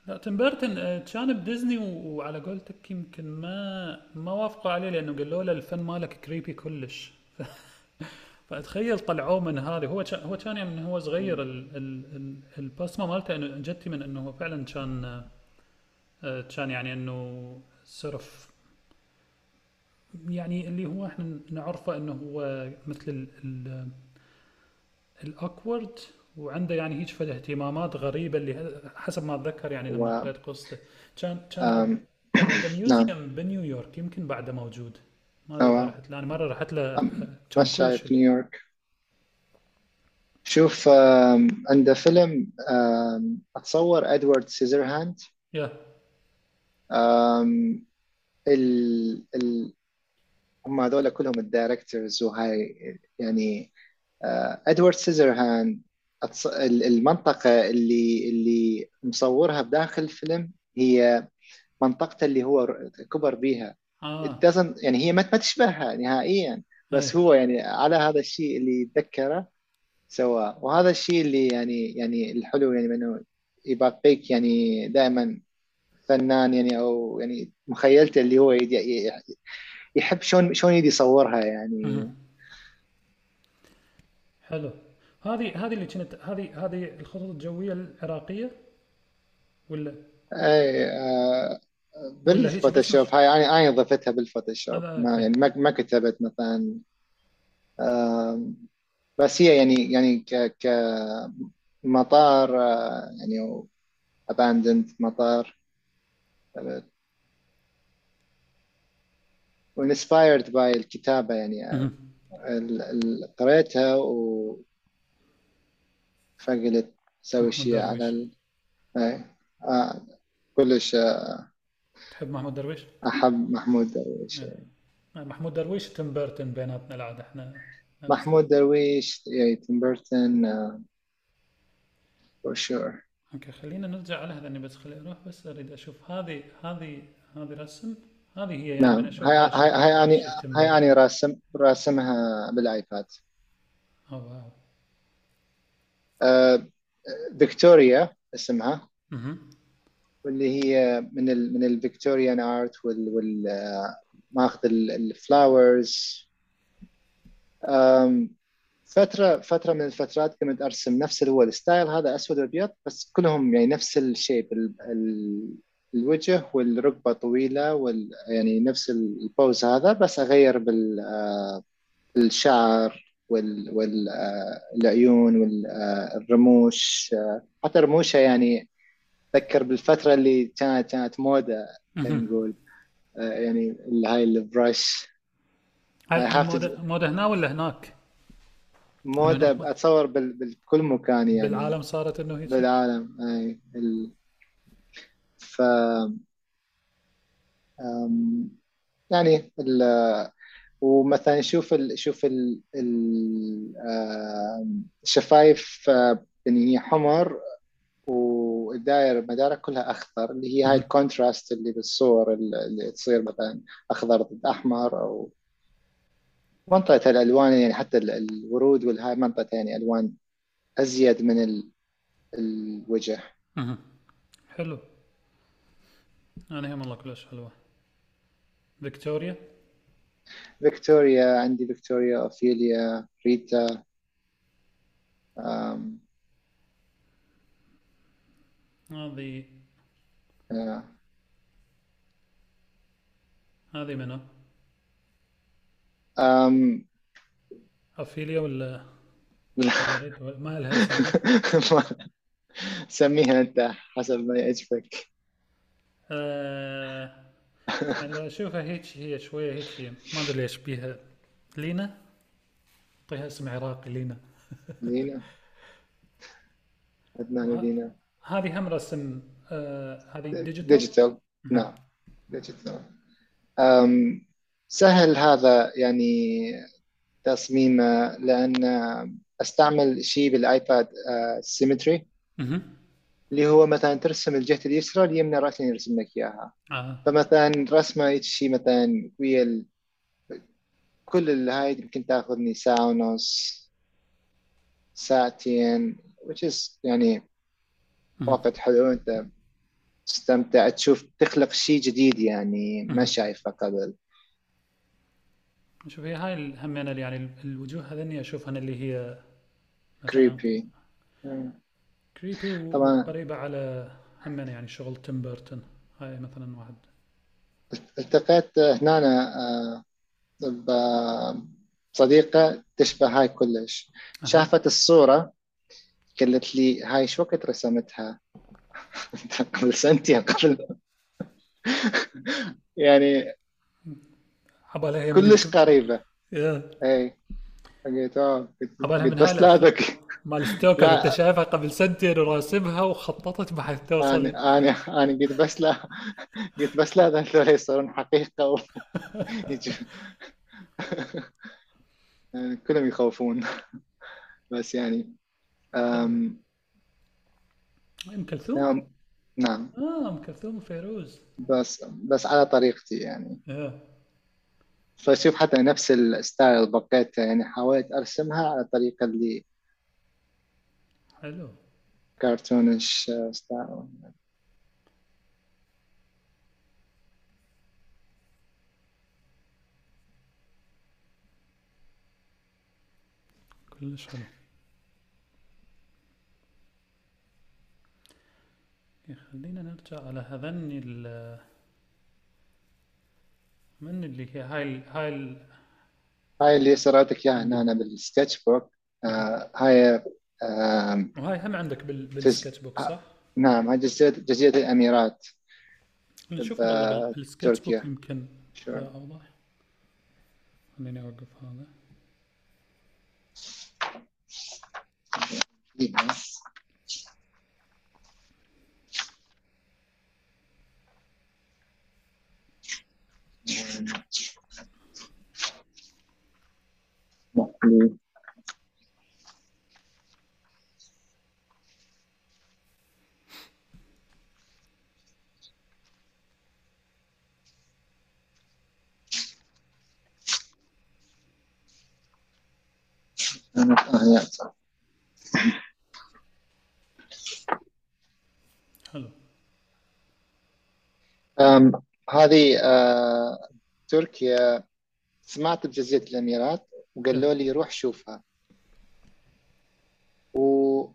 لا تيم بيرتون آه، كان بديزني وعلى قولتك يمكن ما ما وافقوا عليه لأنه قالوا له الفن مالك كريبي كلش. فأتخيل طلعوه من هذه. هو هو كان يعني من هو صغير ال ال ال البصمة مالته إنه جتي من إنه هو فعلا كان آه، كان يعني إنه صرف. يعني اللي هو إحنا نعرفه إنه هو مثل ال ال ال awkward وعنده يعني هيك فد اهتمامات غريبة اللي حسب ما أتذكر يعني لما قريت قصته. كان كان عنده نعم. museum بنيويورك يمكن بعده موجود. اذا أو رحت له أنا مرة رحت له شايف شيء نيويورك. شوف عنده فيلم أتصور Edward Scissorhands. Yeah. آم، ال ال هم هذول كلهم ال directors وهاي يعني آه، Edward Scissorhands أتص- ال- المنطقة اللي اللي مصورها بداخل الفيلم هي منطقته اللي هو كبر بيها آه. Doesn't يعني هي ما ما تشبهها نهائيا بس إيه. هو يعني على هذا الشيء اللي يتذكره سواه وهذا الشيء اللي يعني يعني الحلو يعني انه يبقيك يعني دائما فنان يعني أو يعني مخيلته اللي هو يحب شلون شلون يدي يصورها يعني. مهم. حلو. هذه هذه اللي كانت هذه هذه الخطوط الجوية العراقية ولا؟ اي آه بال Photoshop. هاي أنا أنا ضفتها بال Photoshop. ما يعني ما ما كتبت مثلا آه بس هي يعني يعني ك كمطار آه يعني abandoned مطار. وانسبايرد باي الكتابة يعني ال- قريتها وفقلت أسوي محمود شيء على ال... أي. آه كلش آه، تحب محمود درويش؟ أحب محمود درويش. إيه. آه، محمود درويش وتيم بيرتون بيناتنا العاد إحنا محمود درويش تيم بيرتون آه for sure. okay خلينا نرجع على هذا بس خليني أروح بس أريد أشوف هذه هذه هذه رسم. هذه هي يعني نعم. هاي هاي هاي تيم هاي بيرتون. راسم راسمها بال iPad. oh wow. آه فيكتوريا اسمها. واللي هي من ال من ال Victorian art وال وال آه، ماخذ ال flowers فترة فترة من الفترات كنت أرسم نفس هو ال style هذا أسود وأبيض بس كلهم يعني نفس ال shape ال ال الوجه والرقبة طويلة وال يعني نفس ال pose هذا بس أغير بال آه، الشعر وال والعيون والرموش حتى رموشها يعني أتذكر بالفترة اللي كانت كانت موضة خلينا. نقول آه، يعني هاي البرش المودة مودة هنا ولا هناك؟ موضة أتصور بال... بكل مكان يعني بالعالم صارت إنه هيك بالعالم أي ال... ف أم... يعني ال... ومثلا شوف ال... شوف ال... ال... الشفايف يعني هي حمر والدائرة مدارها كلها أخضر اللي هي هاي ال contrast اللي بالصور اللي تصير مثلا أخضر ضد أحمر أو منطقة الألوان يعني حتى الورود والهاي منطقة يعني ألوان أزيد من ال... الوجه. حلو. أنا هم الله كلش حلوة. فيكتوريا؟ فيكتوريا عندي فيكتوريا أوفيليا ريتا أم... هذه آه. هذه منو؟ أم... أوفيليا ولا لا. ما لها سميها أنت حسب ما يعجبك. آه... أنا أشوفها هيك هي شوية هيك ما أدري ليش بيها. لينا؟ أعطيها اسم عراقي لينا. لينا. عدنان لينا هذه هم رسم آه هذه digital digital نعم. digital سهل هذا يعني تصميمه لأن أستعمل شيء بال iPad سيمتري اللي هو مثلا ترسم الجهة اليسرى اليمنى راسا يرسم لك إياها. آه. فمثلا رسمة شيء مثلا ويا ال... كل هاي يمكن تأخذني ساعه ونص ساعتين which is يعني وقت حلو أنت تستمتع تشوف تخلق شيء جديد يعني ما شايفه قبل. شوف هي هاي هم أنا يعني الوجوه هذني أشوفها اللي هي creepy creepy طبعا. قريبة على هم يعني شغل تيم بيرتون هاي مثلا واحد. التقيت هنا آه، بصديقة تشبه هاي كلش. شافت الصورة قالت لي هاي شو وقت رسمتها؟ قبل سنتين قبل. يعني كلش قريبة. اي قلت آه بس لازك مال ستوكر انت شايفها قبل سنتين وراسمها وخططت بحيث توصل أنا أنا أنا قلت بس لا. قلت بس لا هذول يصيرون حقيقة و... يعني كلهم يخوفون. بس يعني أم... أم كلثوم؟ نعم. نعم. آه أم كلثوم وفيروز. بس بس على طريقتي يعني. yeah. فشوف حتى نفس الستايل بقيت يعني حاولت أرسمها على الطريقة اللي حلو. كرتونش style كلش حلو. خلينا نرجع على هذن ال من اللي هي هاي ال هاي ال هاي اللي شفتك إياها هنا أنا بال sketchbook آه هاي آه وهاي هم عندك بال بال sketchbook صح؟ نعم هاي جزيرة جزيرة الأميرات. نشوف بال sketchbook يمكن. أوضح خليني أوقف هذا. حلو هذه آه، تركيا سمعت بجزيرة الأميرات وقالوا لي روح شوفها. و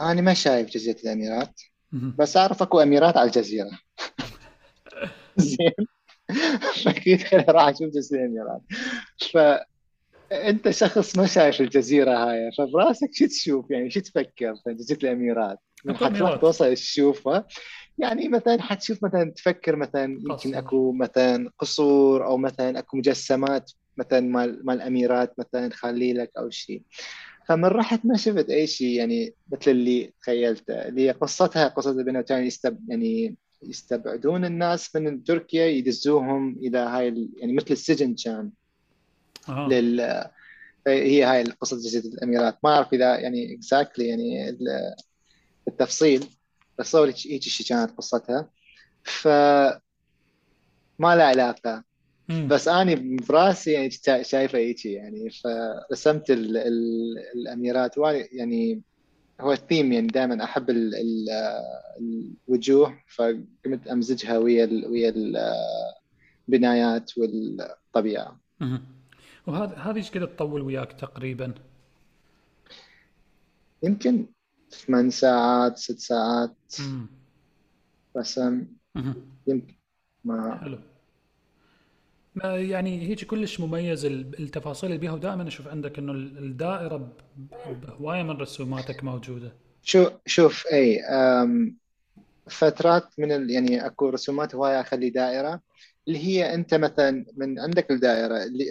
أنا ما شايف جزيرة الأميرات بس أعرف أكو أميرات على الجزيرة. زين. فأكيد خليني راح أشوف جزيرة الأميرات فأنت شخص ما شايف الجزيرة هاي فبراسك شو تشوف؟ يعني شو تفكر في جزيرة الأميرات من حتروح توصل تشوفها. يعني مثلا حتشوف مثلا تفكر مثلا يمكن أكو مثلا قصور أو مثلا أكو مجسمات مثلا مال مال الأميرات مثلا تخلي لك أو شيء فمن رحت ما شفت أي شيء يعني مثل اللي تخيلته. اللي قصتها قصة البنوتين يستب يعني يستبعدون الناس من تركيا يدزوهم إلى هاي يعني مثل السجن كان. آه. لل هي هاي قصه جزيره الأميرات. ما أعرف إذا يعني اكزاكتلي يعني بالتفصيل بس هيك شيء كانت قصتها. ف ما له علاقة. مم. بس أني براسي يعني شا- شايفه هيك يعني فرسمت ال ال الأميرات يعني هو الثيم يعني دائما أحب ال ال الوجوه فقمت أمزجها ويا ال ويا البنايات والطبيعة مهم. وهذا هذه إيش قد تطول وياك تقريبا؟ يمكن ثمان ساعات ست ساعات مم. رسم. يمكن ما حلو يعني هيك كلش مميز ال- التفاصيل اللي بيها ودائما أشوف عندك إنه ال- الدائرة بهواية من رسوماتك موجودة. شو شوف إي فترات من ال... يعني أكو رسومات هواية أخلي دائرة اللي هي أنت مثلا من عندك الدائرة اللي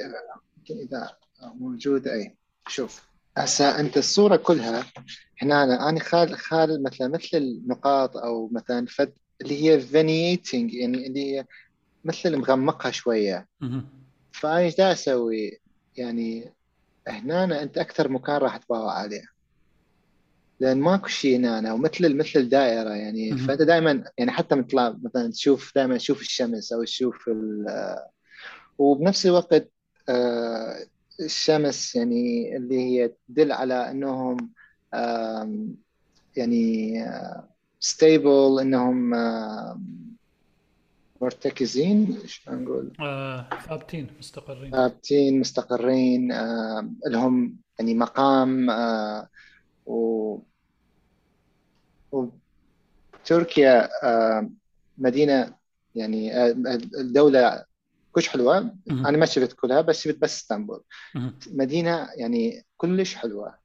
إذا موجودة إي شوف. هسه أنت الصورة كلها هنا أنا أنا خال خال مثلا مثل النقاط أو مثلا فد اللي هي vignetting يعني اللي هي مثل مغمقها شوية. فأنا إيش أسوي؟ يعني هنا أنت أكثر مكان راح تباوع عليه لأن ماكو شيء هنا ومثل مثل الدائره يعني. فأنت دائما يعني حتى مثل مثلا تشوف دائما تشوف الشمس أو تشوف ال- وبنفس الوقت آه، الشمس يعني اللي هي تدل على إنهم يعني ستيبل إنهم آم، مرتكزين؟ شلون نقول آه ثابتين مستقرين. ثابتين مستقرين آم، لهم يعني مقام آه، و وتركيا آه، مدينة يعني آه، الدولة كلش حلوة. مهم. أنا ما شفت كلها بس شفت بس إسطنبول. مهم. مدينة يعني كلش حلوة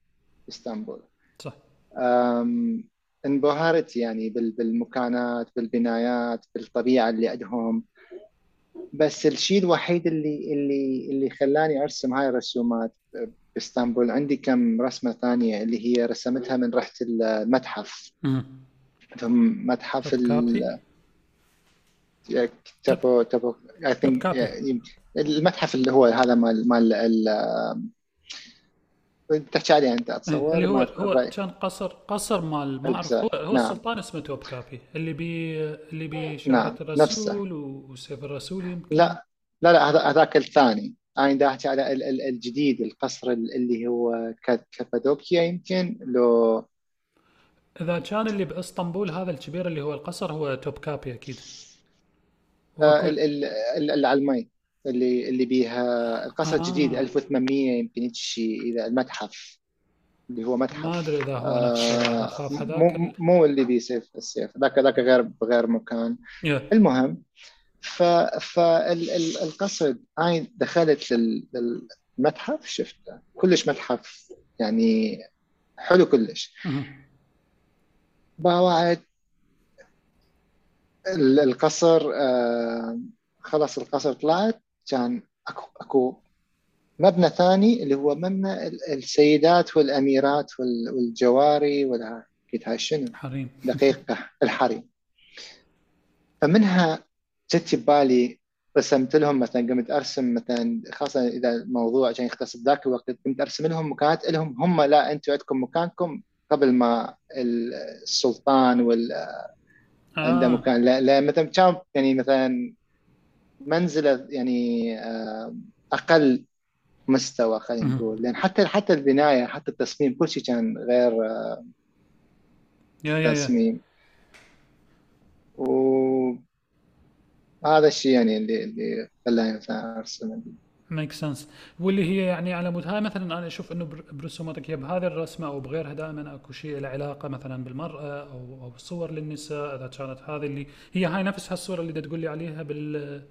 إسطنبول. صح. انبهرت يعني بال- بالمكانات بالبنايات بالطبيعة اللي عندهم. بس الشيء الوحيد اللي اللي اللي خلاني أرسم هاي الرسومات باسطنبول عندي كم رسمة ثانية اللي هي رسمتها من رحت المتحف. ثم متحف ال كابي يعني المتحف اللي هو هذا مال مال ال- تحكي عليه انت اتصور اللي هو هو كان قصر قصر مال ما اعرف هو هو نعم. السلطان اسمه توب كابي. اللي بي اللي بي نعم شوكة نفسه. الرسول وسيف الرسول يمكن. لا لا لا هذا هذاك الثاني. أنا دا أحكي على ال- ال- الجديد القصر اللي هو كابادوكيا يمكن لو إذا كان اللي بإسطنبول هذا الكبير اللي هو القصر هو توب كابي أكيد. آه، ال- ال- ال- اللي على المي اللي اللي بيها القصر الجديد آه 1800 يمكن شيء اذا المتحف اللي هو ما متحف أدري إذا هو آه، مو. مو اللي بيسيف السيف. ذاك ذاك غير بغير مكان. يا المهم ف فالقصد هاي دخلت لل- للمتحف؟ شفته. كلش متحف يعني حلو كلش. ال- القصر آه، خلص القصر طلعت. كان أكو أكو مبنى ثاني اللي هو مبنى ال- السيدات والأميرات وال- والجواري ولا قلت هاي شنو؟ حريم. دقيقة الحريم. فمنها جت ببالي رسمت لهم مثلا قمت أرسم مثلا خاصة إذا الموضوع كان يختص بذاك الوقت قمت أرسم لهم مكانات لهم هم لا أنتم عندكم مكانكم قبل ما السلطان وال عنده آه مكان. لا, لا مثلا كان يعني مثلا منزلة يعني آه، أقل مستوى خلينا. نقول. لأن حتى حتى البناية حتى التصميم كل شيء كان غير آه، يا تصميم. وهذا الشيء يعني اللي اللي خلاني أرسم. make sense واللي هي يعني على مود هاي مثلا أنا أشوف إنه بر- برسوماتك يا بهذه الرسمة أو بغيرها دائما أكو شيء له علاقة مثلا بالمرأة أو أو صور للنساء إذا كانت هذه اللي هي هاي نفسها الصورة اللي تقول لي عليها بال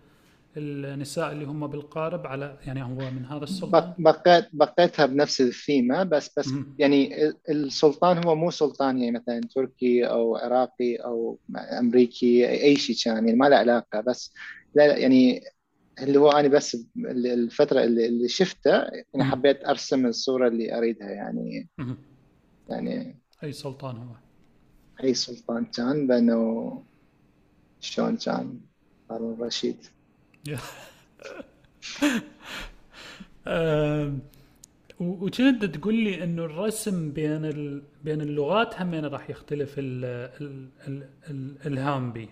النساء اللي هم بالقارب على يعني هو من هذا السلطان؟ بق- بقيت بقيتها بنفس الثيمة بس بس مهم. يعني ال- السلطان هو مو سلطان يعني مثلا تركي أو عراقي أو أمريكي أي شيء كان يعني ما له علاقة بس لا يعني اللي هو أنا بس الفترة اللي, اللي شفتها يعني حبيت أرسم الصورة اللي أريدها يعني. يعني أي سلطان هو؟ أي سلطان كان بانه شلون كان؟ هارون الرشيد وكنت تقول لي إنه الرسم بين ال... بين اللغات همين راح يختلف ال... ال... ال... الإلهام به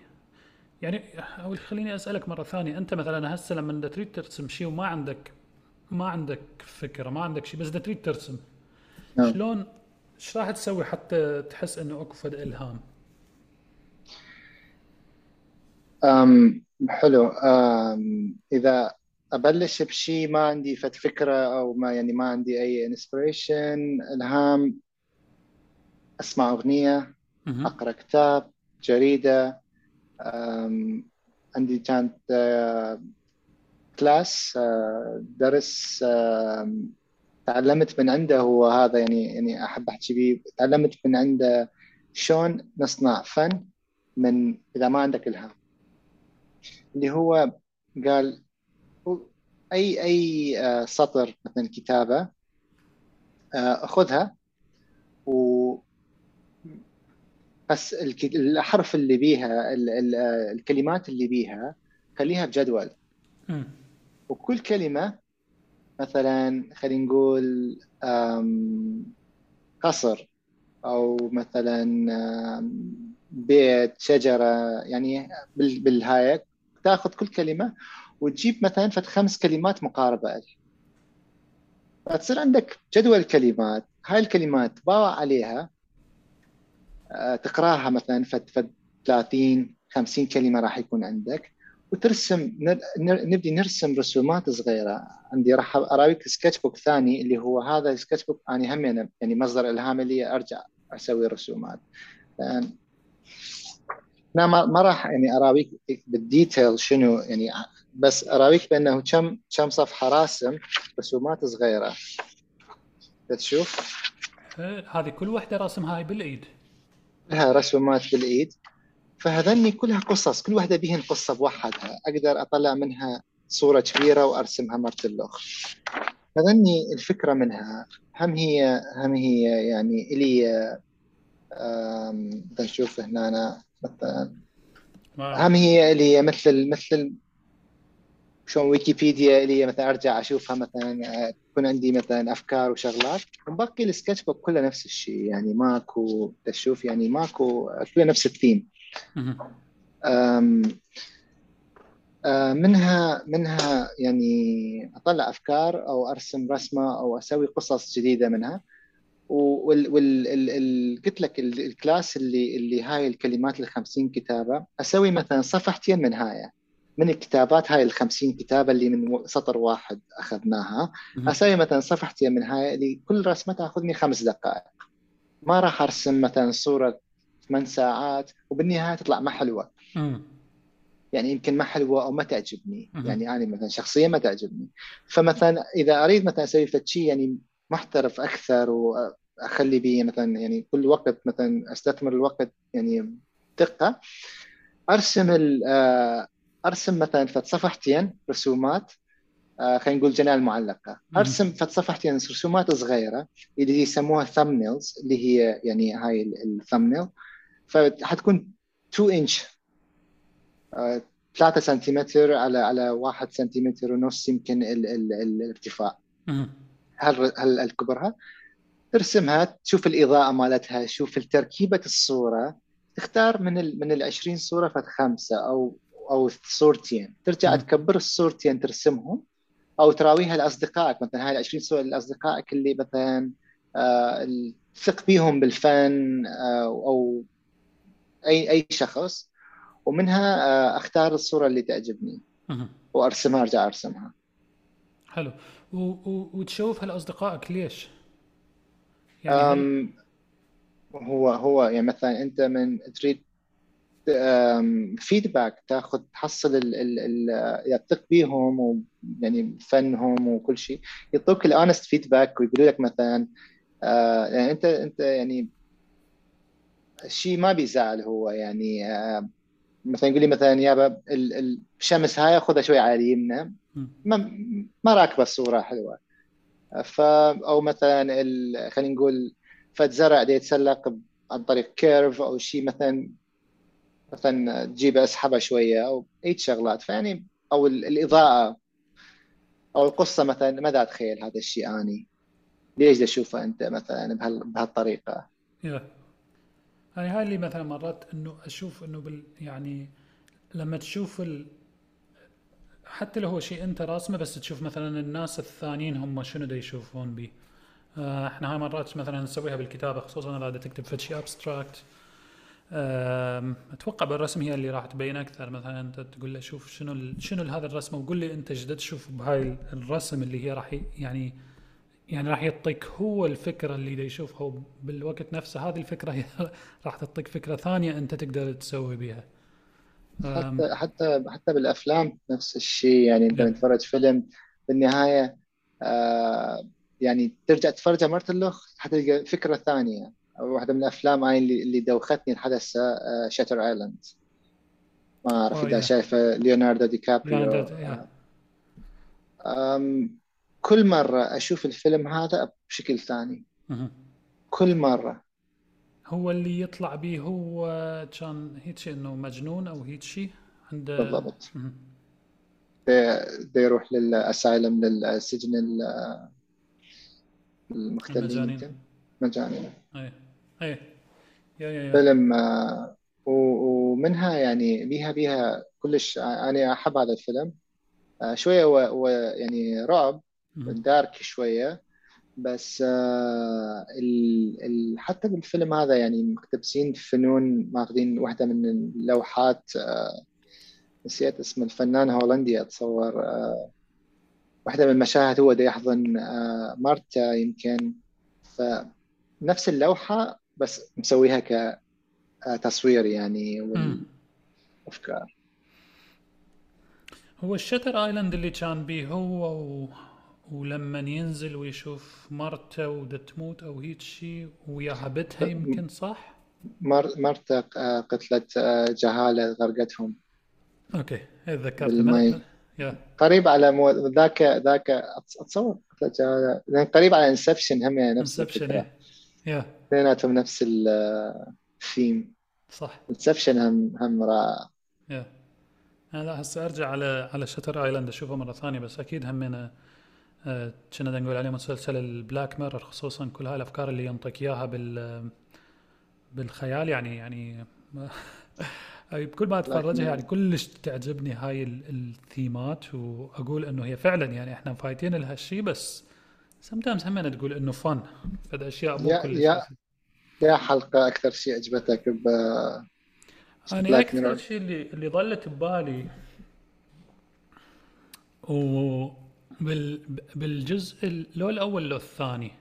يعني أو خليني أسألك مرة ثانية أنت مثلا هسه لما تريد ترسم شيء وما عندك ما عندك فكرة ما عندك شيء بس تريد ترسم نعم. شلون إيش راح تسوي حتى تحس إنه أكو فد إلهام؟ أم حلو. أم إذا أبلش بشيء ما عندي فد فكرة أو ما يعني ما عندي أي inspiration الهام أسمع أغنية أقرأ كتاب جريدة. عندي كانت كلاس درس تعلمت من عنده هو هذا يعني يعني أحب أحكي به تعلمت من عنده شلون نصنع فن من إذا ما عندك إلهام. اللي هو قال أي أي آه، سطر مثلا كتابة آه، خذها و بس الحرف اللي بيها الكلمات اللي بيها خليها بجدول. وكل كلمة مثلا خلينا نقول قصر أو مثلا بيت شجرة يعني بالهاي تاخذ كل كلمة وتجيب مثلا فت خمس كلمات مقاربة فتصير عندك جدول كلمات هاي الكلمات باوع عليها آه، تقراها مثلا فت فت 30 50 كلمة راح يكون عندك وترسم نبدي نرسم رسومات صغيرة. عندي راح أراويك sketchbook ثاني اللي هو هذا ال sketchbook أنا هم يعني مصدر الهام لي أرجع أسوي رسومات أنا ما راح يعني أراويك بال detail شنو يعني بس أراويك بأنه كم كم صفحة راسم رسومات صغيره تشوف؟ هذه كل واحدة راسمها هاي بالإيد. لها رسومات بالإيد. فهذني كلها قصص كل واحدة بيهن قصة بوحدها. أقدر أطلع منها صورة كبيرة وأرسمها مرة الآخر هذني الفكرة منها. هم هي هم هي يعني إلي نشوف هنا أنا. مثلا. هم هي اللي مثل مثل شلون ويكيبيديا اللي هي مثلا أرجع أشوفها مثلا يكون عندي مثلا أفكار وشغلات. باقي ال sketchbook كله نفس الشيء يعني ماكو تشوف يعني ماكو كله نفس الثيم. منها منها يعني أطلع أفكار أو أرسم رسمة أو أسوي قصص جديدة منها. وال قلت لك ال class اللي اللي هاي الكلمات ال 50 كتابة أسوي مثلا صفحتين من هاي من الكتابات هاي ال 50 كتابة اللي من سطر واحد أخذناها أسوي مثلا صفحتين من هاي اللي كل رسمه تأخذني خمس دقائق. ما راح أرسم مثلا صورة ثمان ساعات وبالنهاية تطلع ما حلوة. يعني يمكن ما حلوة أو ما تعجبني. يعني أنا مثلا شخصيا ما تعجبني. فمثلا إذا أريد مثلا أسوي شيء يعني محترف أكثر وأخلي به مثلا يعني كل وقت مثلا أستثمر الوقت يعني دقة. ارسم آه، أرسم مثلا فت صفحتين رسومات آه، خلينا نقول جنال معلقة. أرسم فت صفحتين رسومات صغيرة اللي يسموها ثامنيلز اللي هي يعني هاي الثامنيل فحتكون 2 انش 3 سنتيمتر على على 1 سنتيمتر ونص يمكن ال ال الارتفاع. هل هل الكبرها ترسمها تشوف الإضاءة مالتها تشوف تركيبة الصورة تختار من ال من ال 20 صورة فت خمسة أو أو صورتين. ترجع م. تكبر الصورتين ترسمهم أو تراويها لأصدقائك. مثلا هاي ال 20 صورة لأصدقائك اللي مثلا آه تثق بيهم بالفن آه أو اي أي شخص. ومنها آه أختار الصورة اللي تعجبني. وأرسمها أرجع أرسمها. حلو. وتشوفها لاصدقائك ليش؟ يعني هل... هو هو يعني مثلا أنت من تريد فيدباك تاخذ تحصل ال ال ال تثق بيهم ويعني فنهم وكل شيء يعطوك الانست فيدباك ويقولوا لك مثلا آه، يعني أنت أنت يعني الشيء ما بيزعل هو يعني مثلا يقول لي مثلا يابا الشمس هاي خذها شوي على اليمنى ما ما راكبة الصورة حلوة. ف أو مثلا خلينا نقول فد زرع يتسلق عن طريق كيرف أو شيء مثلا مثلا تجيبه أسحبة شوية أو أي شغلات. فيعني أو الإضاءة. أو القصة مثلا ماذا اتخيل هذا الشيء أني. ليش أشوفه أنت مثلا بهالطريقة؟ yeah. يعني هاي اللي مثلا مرات إنه أشوف إنه بال يعني لما تشوف ال... حتى لو هو شيء انت راسمه بس تشوف مثلا الناس الثانيين هم شنو دا يشوفون به آه إحنا هاي مرات مثلا نسويها بالكتابة خصوصا إذا تكتب فد شيء abstract أتوقع بالرسم هي اللي راح تبين أكثر. مثلا أنت تقول له شوف شنو شنو هذا الرسمة وقول لي أنت إيش تشوف بهاي الرسم اللي هي راح يعني يعني راح يعطيك هو الفكرة اللي دا يشوفها بالوقت نفسه هذه الفكرة هي راح تعطيك فكرة ثانية أنت تقدر تسوي بها حتى حتى حتى بالأفلام نفس الشيء. يعني أنت تتفرج فيلم بالنهاية آه يعني ترجع تتفرج مرة الأخ حتلقى فكرة ثانية. واحدة من الأفلام هاي اللي, اللي دوختني لحد Shutter Island ما أعرف إذا شايفة ليوناردو دي كابريو. كل مرة أشوف الفيلم هذا بشكل ثاني. كل مرة. هو اللي يطلع به هو كان هيك شيء إنه مجنون أو هيك شيء عنده بالضبط. بده يروح للأسايلم للسجن المختلفين مجانين. اي اي يا يا يا. فيلم ومنها يعني بيها بيها كلش. أنا أحب هذا الفيلم. آه، شوية و يعني رعب دارك شوية. بس آه ال ال حتى بالفيلم هذا يعني مقتبسين فنون ماخذين واحدة من اللوحات آه نسيت اسم الفنان هولندي أتصور آه واحدة من المشاهد هو يحضن آه مارتا يمكن. فنفس اللوحة بس مسويها كتصوير يعني والأفكار. هو ال Shutter Island اللي كان به هو و... ولما ينزل ويشوف مرته وده تموت أو هيك شيء وياها بتها يمكن صح؟ مر مرته قتلة آه، جهالة غرقتهم. okay ذكرت yeah. قريب على مو... ذاك ذاك أتصور قتلة جهالة. قريب على Inception هم يعني نفس Inception yeah. اثنيناتهم نفس الثيم صح. Inception هم هم رائع. yeah. أنا هسه أرجع على على Shutter Island أشوفه مرة ثانية بس أكيد همنا كنا نقول عليه مسلسل ال Black Mirror خصوصا كل هاي الافكار اللي ينطيك إياها بال بالخيال يعني يعني كل ما أتفرجها يعني كلش تعجبني هاي الثيمات وأقول إنه هي فعلا يعني إحنا مفايتين لها الشيء بس sometimes هم تقول إنه فن فد اشياء مو كل يا يا حلقة أكثر شيء عجبتك ب أنا أكثر شيء اللي اللي ظلت ببالي و بالجزء لو الأول لو الثاني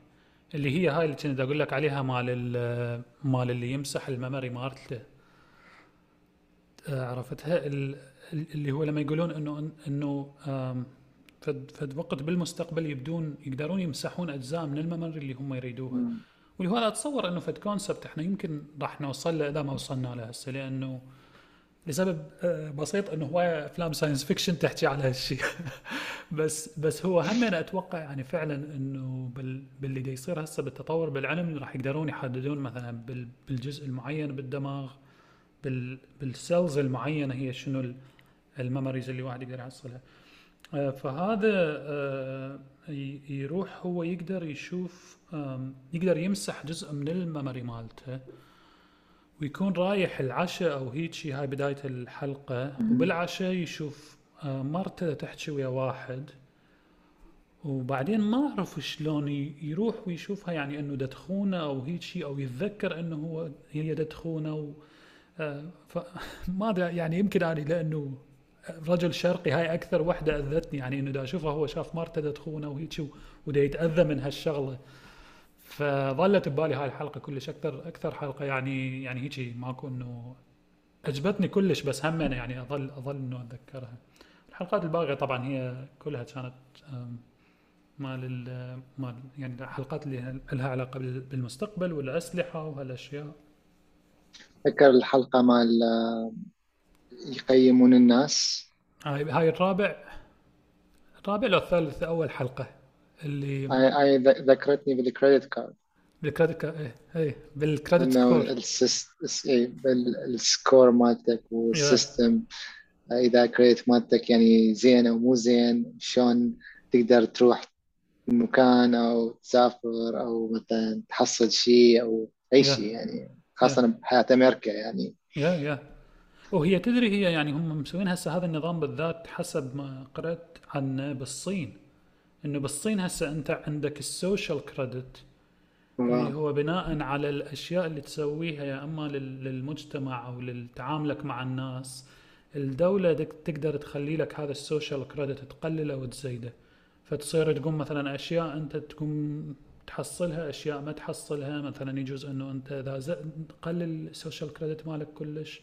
اللي هي هاي اللي كنت أقول لك عليها مال مال اللي يمسح الميموري مالته. آه، عرفتها؟ اللي هو لما يقولون إنه إنه فد فد وقت بالمستقبل يبدون يقدرون يمسحون أجزاء من ال memory اللي هم يريدوها. واللي هو أتصور إنه فد concept إحنا يمكن راح نوصل له إذا ما وصلنا له هسه لأنه لسبب آه، بسيط إنه هواية أفلام science fiction تحكي على هالشيء بس بس هو هم أنا أتوقع يعني فعلا إنه بال باللي دا يصير هسه بالتطور بالعلم راح يقدرون يحددون مثلا بالجزء المعين بالدماغ بال بال cells المعينة هي شنو ال memories اللي واحد يقدر يحصلها. آه، فهذا آه، يروح هو يقدر يشوف يقدر يمسح جزء من ال memory مالته. ويكون رايح العشاء أو هيك شيء هاي بداية الحلقة. وبالعشاء يشوف آه، مرته تحكي ويا واحد. وبعدين ما أعرف شلون يروح ويشوفها يعني إنه دتخونه أو هيك شيء أو يتذكر إنه هو هي دتخونه و آه، فما يعني يمكن اني لأنه رجل شرقي هاي أكثر وحدة أذتني يعني إنه دا اشوفه هو شاف مرته دتخونه وهيك ودا يتأذى من هالشغلة. فظلت ببالي هاي الحلقة كلش أكثر أكثر حلقة. يعني يعني هيك ماكو إنه عجبتني كلش بس هم يعني اظل أظل إنه أتذكرها. الحلقات الباقية طبعا هي كلها كانت مال مال يعني الحلقات اللي لها علاقة بالمستقبل والأسلحة وهالأشياء. ذكر الحلقة مال يقيمون الناس. هاي هاي الرابع الرابع لو الثالث أول حلقة. اللي هاي ذ- ذكرتني بال credit card بال credit ca- إيه إيه بال credit score ال sys... إيه، بال score مالتك yeah وال system إذا credit مالتك يعني زين أو مو زين شلون تقدر تروح مكان أو تسافر أو مثلا تحصل شيء أو أي شيء يعني yeah خاصة بحياة أمريكا يعني. yeah yeah وهي تدري هي يعني هم مسوين هسه هذا النظام بالذات حسب ما قرأت عنه بالصين. إنه بالصين هسه أنت عندك ال social credit اللي هو بناء على الأشياء اللي تسويها يا أما لل- للمجتمع أو لتعاملك مع الناس. الدولة دك- تقدر تخلي لك هذا ال social credit تقلله وتزيده. فتصير تقوم مثلا أشياء أنت تقوم تحصلها أشياء ما تحصلها. مثلا يجوز إنه أنت إذا تقلل السوشيال كريدت مالك كلش.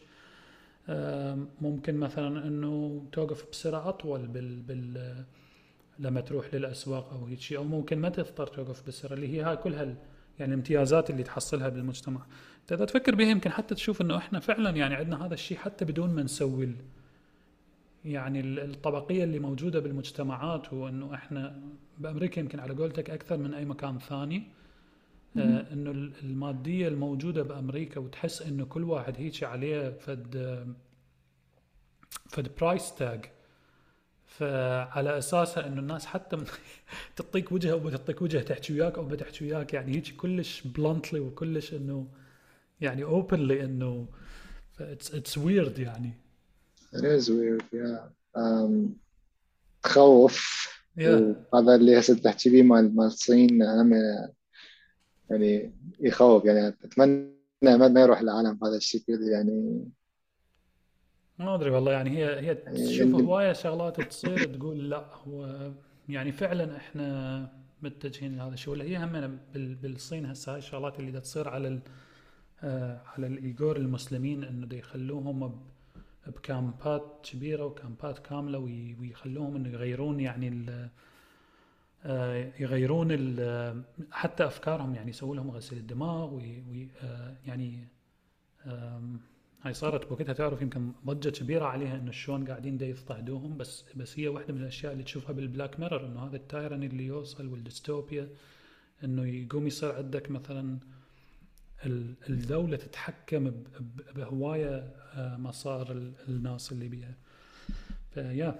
ممكن مثلا إنه توقف بسرعة أطول بال بال لما تروح للأسواق أو هيك شيء أو ممكن ما تضطر توقف بسرعة اللي هي هاي كلها ال- يعني الامتيازات اللي تحصلها بالمجتمع. انت اذا تفكر بها يمكن حتى تشوف إنه إحنا فعلا يعني عندنا هذا الشيء حتى بدون ما نسوي يعني ال- الطبقية اللي موجودة بالمجتمعات وإنه إحنا بأمريكا يمكن على قولتك أكثر من أي مكان ثاني. آه، إنه ال- المادية الموجودة بأمريكا وتحس إنه كل واحد هيك عليه فد فد price tag فعلى أساسها إنه الناس حتى تعطيك وجه أو بتعطيك وجه تحكي وياك أو بتحكي وياك. يعني هيك كلش blatantly وكلش إنه يعني openly إنه it's it's weird يعني. It is weird yeah. Um, تخوف. يا وهذا اللي هسه تحكي بيه مال مال الصين هم يعني يخوف. يعني أتمنى ما ما يروح العالم بهذا الشكل يعني ما أدري والله يعني هي هي يعني تشوف هواية شغلات تصير تقول لا هو يعني فعلا إحنا متجهين لهذا الشيء ولا هي هم بال- بالصين هسه هاي الشغلات اللي دا تصير على ال آه، على الايغور المسلمين إنه دا يخلوهم ب camp ات كبيرة و camp ات كاملة وي- ويخلوهم إنه يغيرون يعني ال- آه، يغيرون ال- حتى أفكارهم يعني يسووا لهم غسيل الدماغ وي وي- آه، يعني هاي صارت بوقتها تعرف يمكن ضجة كبيرة عليها إنه شلون قاعدين دا يضطهدوهم بس بس هي واحدة من الأشياء اللي تشوفها بال Black Mirror إنه هذا ال tyrant اللي يوصل والديستوبيا إنه يقوم يصير عندك مثلا ال- الدولة تتحكم ب- ب- بهواية آه، مسار ال- الناس اللي بيها. فيا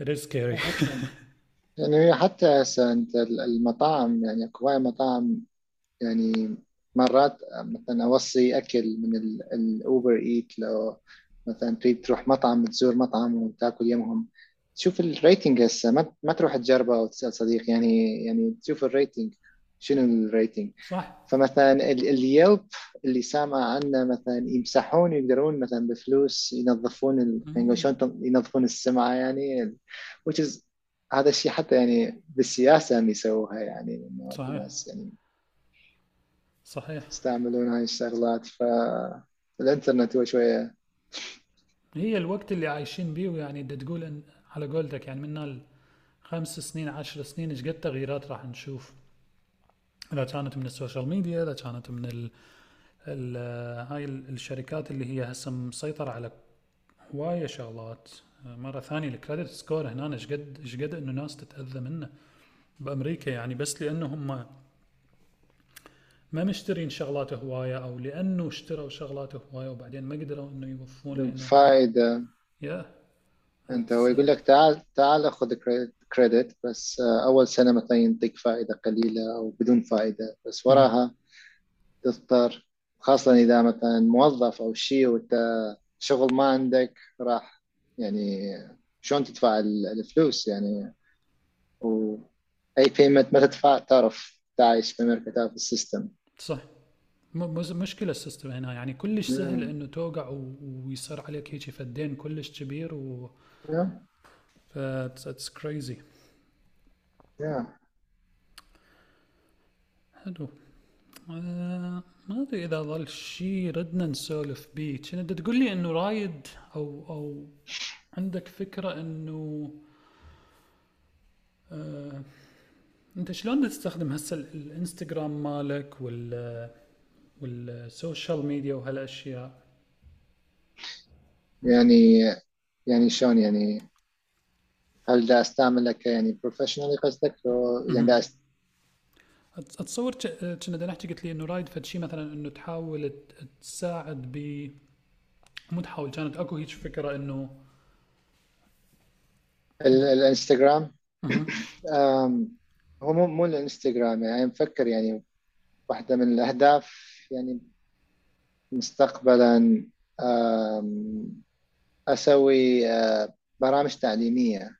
it is scary. يعني حتى هسه أنت المطاعم يعني أكو مطاعم يعني مرات مثلا أوصي أكل من ال- ال Uber Eats لو مثلا تريد تروح مطعم تزور مطعم وتاكل يمهم تشوف ال rating هسه ما ما تروح تجربه أو تسال صديق. يعني يعني تشوف ال rating شنو الريتنج صح. فمثلا ال- اليلب اللي سامع عنه مثلا يمسحون يقدرون مثلا بفلوس ينظفون ال... يعني. شلون ينظفون السمعة يعني which is هذا الشيء حتى يعني بالسياسة هم يسووها يعني صحيح. يعني صحيح. يستعملون هاي الشغلات فالانترنت هو شوية هي الوقت اللي عايشين بيه يعني بدك تقول إن على قولتك يعني من خمس سنين عشر سنين إيش قد تغييرات راح نشوف؟ إذا كانت من ال social media إذا كانت من ال ال هاي ال- الشركات اللي هي هسه مسيطرة على هواية شغلات. مرة ثانية ال credit score هنا إيش قد إيش قد إنه ناس تتأذى منه بأمريكا يعني بس لأنه هم ما مشترين شغلات هواية أو لأنه اشتروا شغلات هواية وبعدين ما قدروا إنه يوفون فائدة يا أنت هو يقول لك تعال تعال خذ credit بس آه، أول سنة مثلا ينطيك فائدة قليلة أو بدون فائدة بس. وراها تضطر. خاصة إذا مثلا موظف أو شيء وأنت شغل ما عندك راح يعني شلون تدفع ال- الفلوس يعني؟ وأي payment ما تدفع تعرف تعيش في أمريكا تعرف ال system. صح. مشكلة السيستم هنا. يعني كلش سهل إنه توقع ويصير عليك هيك فدين كلش كبير و yeah ف it's crazy. yeah حلو. آه ما أدري إذا ظل شيء ردنا نسولف بيه. كنت تقول لي إنه رايد أو أو عندك فكرة إنه آه انت شلون تستخدم هسه ال- الانستغرام مالك وال وال social media وهالأشياء؟ يعني يعني شلون يعني؟ هل دا استعمله يعني professionally قصدك؟ يعني دا أست... أتصور كنا دا نحكي قلت لي إنه رايد فد شيء مثلا إنه تحاول تساعد ب مو تحاول كانت أكو هيك فكرة إنه الانستغرام؟ هو مو مو الانستغرام يعني مفكر يعني واحدة من الأهداف يعني مستقبلا أسوي برامج تعليمية.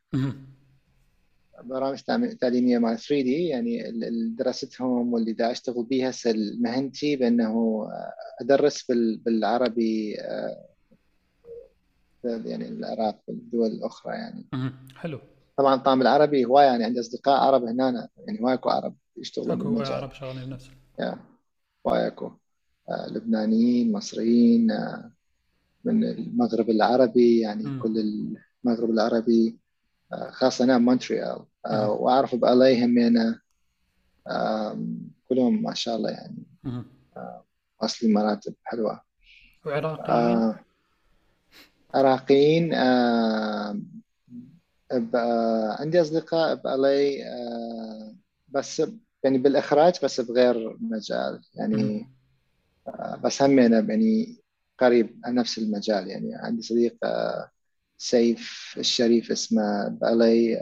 برامج تعليمية مع 3 دي يعني دراستهم واللي دا أشتغل بيها هسه مهنتي بأنه أدرس بالعربي يعني العراق والدول الأخرى يعني. حلو. طبعا طعم العربي هواية يعني عندي أصدقاء عرب هنا يعني هواي أكو عرب يشتغلون اكو هواي عرب شغالين بنفس. هواي أكو آه لبنانيين مصريين آه من المغرب العربي يعني م. كل المغرب العربي آه خاصة أنا مونتريال. وأعرف بألي همينة كلهم ما شاء الله يعني واصلين مراتب حلوة. وعراقيين؟ آه عراقيين آه عندي أصدقاء بألي آه، بس يعني بالإخراج بس بغير مجال. يعني آه، بس هم يعني قريب نفس المجال. يعني عندي صديق آه، سيف الشريف اسمه بألي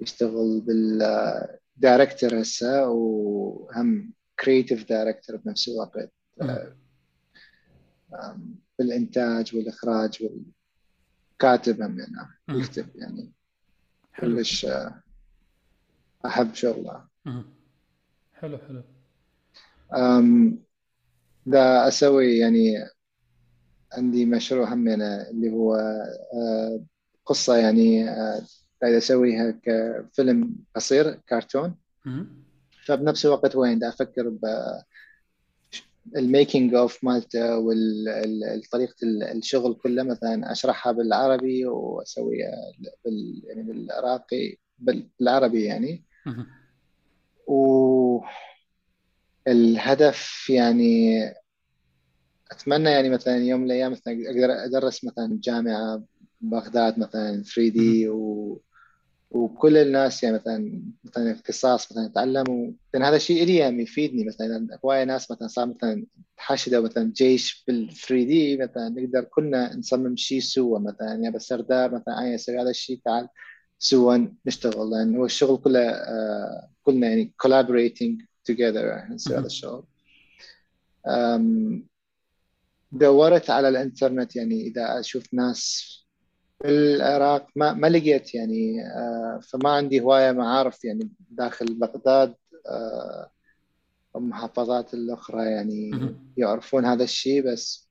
يشتغل بالدايركتور هسه وهم creative director بنفس الوقت بالإنتاج والإخراج وال كاتب هم يعني يكتب يعني. كلش آه، أحب شغله. حلو حلو. أم دا أسوي يعني عندي مشروع هم يعني اللي هو آه، قصة يعني قاعد آه، أسويها كفيلم قصير كرتون. فبنفس الوقت وين دا أفكر الميكينج أوف مالته وطريقه الشغل كله مثلا أشرحها بالعربي وأسويها بال يعني بالعراقي بالعربي يعني. والهدف يعني أتمنى يعني مثلا يوم من الأيام مثلا أقدر أدرس مثلا جامعة بغداد مثلا 3 دي و وكل الناس يعني مثلا مثلا اختصاص مثلا يتعلموا. لأن هذا الشيء لي يعني يفيدني مثلا. هواية ناس مثلا صار مثلا تحشدوا مثلا جيش بال 3 دي مثلا. نقدر كلنا نصمم شيء سوا مثلا. يعني بس سردار مثلا اي أسوي هذا الشيء تعال سوا نشتغل. لأن هو الشغل كله آه كلنا يعني collaborating together نسوي هذا الشغل. دورت على الإنترنت يعني إذا أشوف ناس العراق ما ما لقيت يعني آه، فما عندي هواية معارف يعني داخل بغداد المحافظات آه، الأخرى يعني يعرفون هذا الشيء بس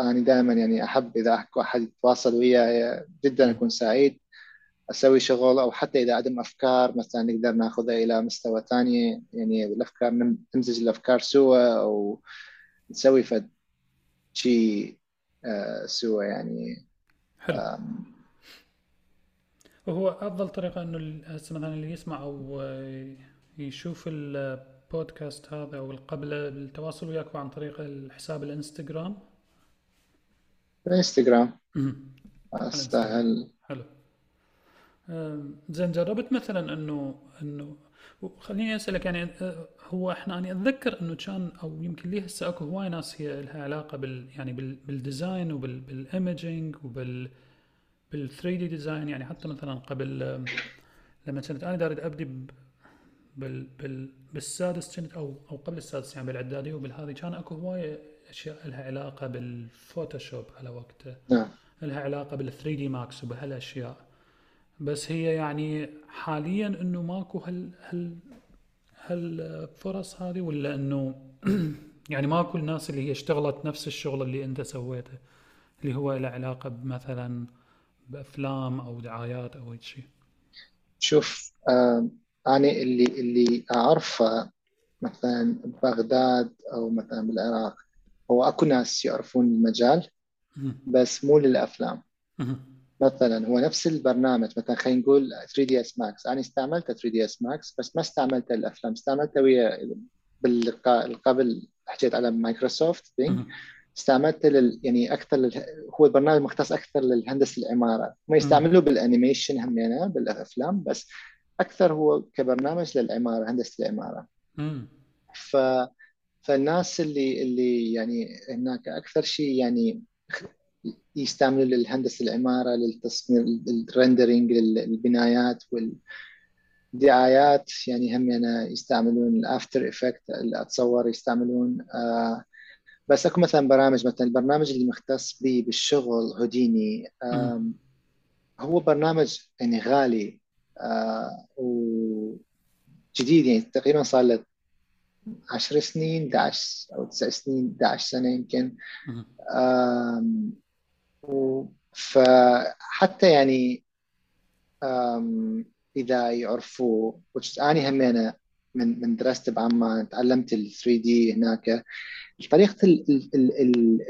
أنا دائما يعني أحب إذا واحد يتواصل وياي جدا أكون سعيد أسوي شغل أو حتى إذا عندهم أفكار مثلا نقدر ناخذها إلى مستوى ثاني يعني الأفكار نمزج الأفكار سوا أو نسوي فد شيء آه، سوا يعني. حلو. وهو أفضل طريقة إنه هسه مثلا اللي يسمع أو يشوف البودكاست هذا أو قبل التواصل وياك عن طريق الحساب الإنستغرام؟ الإنستغرام. أستاهل. حلو. زين جربت مثلا إنه إنه خليني أسألك يعني هو إحنا اني أتذكر إنه كان أو يمكن لي هسه أكو هواي ناس هي لها علاقة بال يعني بال design وبال imaging وبال بال 3D design يعني حتى مثلا قبل لما كنت أنا داري أبدي بال بال بالسادس كنت أو أو قبل السادس يعني بالاعدادي وبالهذه كان أكو هوايه أشياء لها علاقة بال Photoshop على وقته. نعم. لها علاقة بال 3D Max وبهالأشياء. بس هي يعني حاليا إنه ماكو هال هال هالفرص هذه ولا إنه يعني ماكو الناس اللي هي اشتغلت نفس الشغل اللي أنت سويته اللي هو له علاقة بمثلا بأفلام أو دعايات أو شيء؟ شوف آه أنا اللي اللي أعرفه مثلا ببغداد أو مثلا بالعراق هو أكو ناس يعرفون المجال بس مو للأفلام. مثلا هو نفس البرنامج مثلا خلينا نقول 3ds Max أنا استعملت 3ds Max بس ما استعملته الأفلام. استعملته ويا بالقبل حكيت على Microsoft Bing استعملته لل يعني أكثر لل... هو البرنامج مختص أكثر للهندسة العمارة. ما يستعملوه بال animation هم يعني بالأفلام بس أكثر هو كبرنامج للعمارة هندسة العمارة. ف فالناس اللي اللي يعني هناك أكثر شيء يعني يستعملوا للهندسة العمارة للتصميم ال rendering للبنايات والدعايات. يعني هم يعني يستعملون ال After Effects اتصور يستعملون. آه بس أكو مثلا برامج مثلا البرنامج اللي مختص بي بالشغل هوديني هو برنامج يعني غالي آه وجديد. يعني تقريبا صار له 10 سنين 11 أو 9 سنين 11 سنة يمكن. فحتى يعني إذا يعرفوا اني همينه من من درست بعمان تعلمت ال 3 دي هناك. طريقة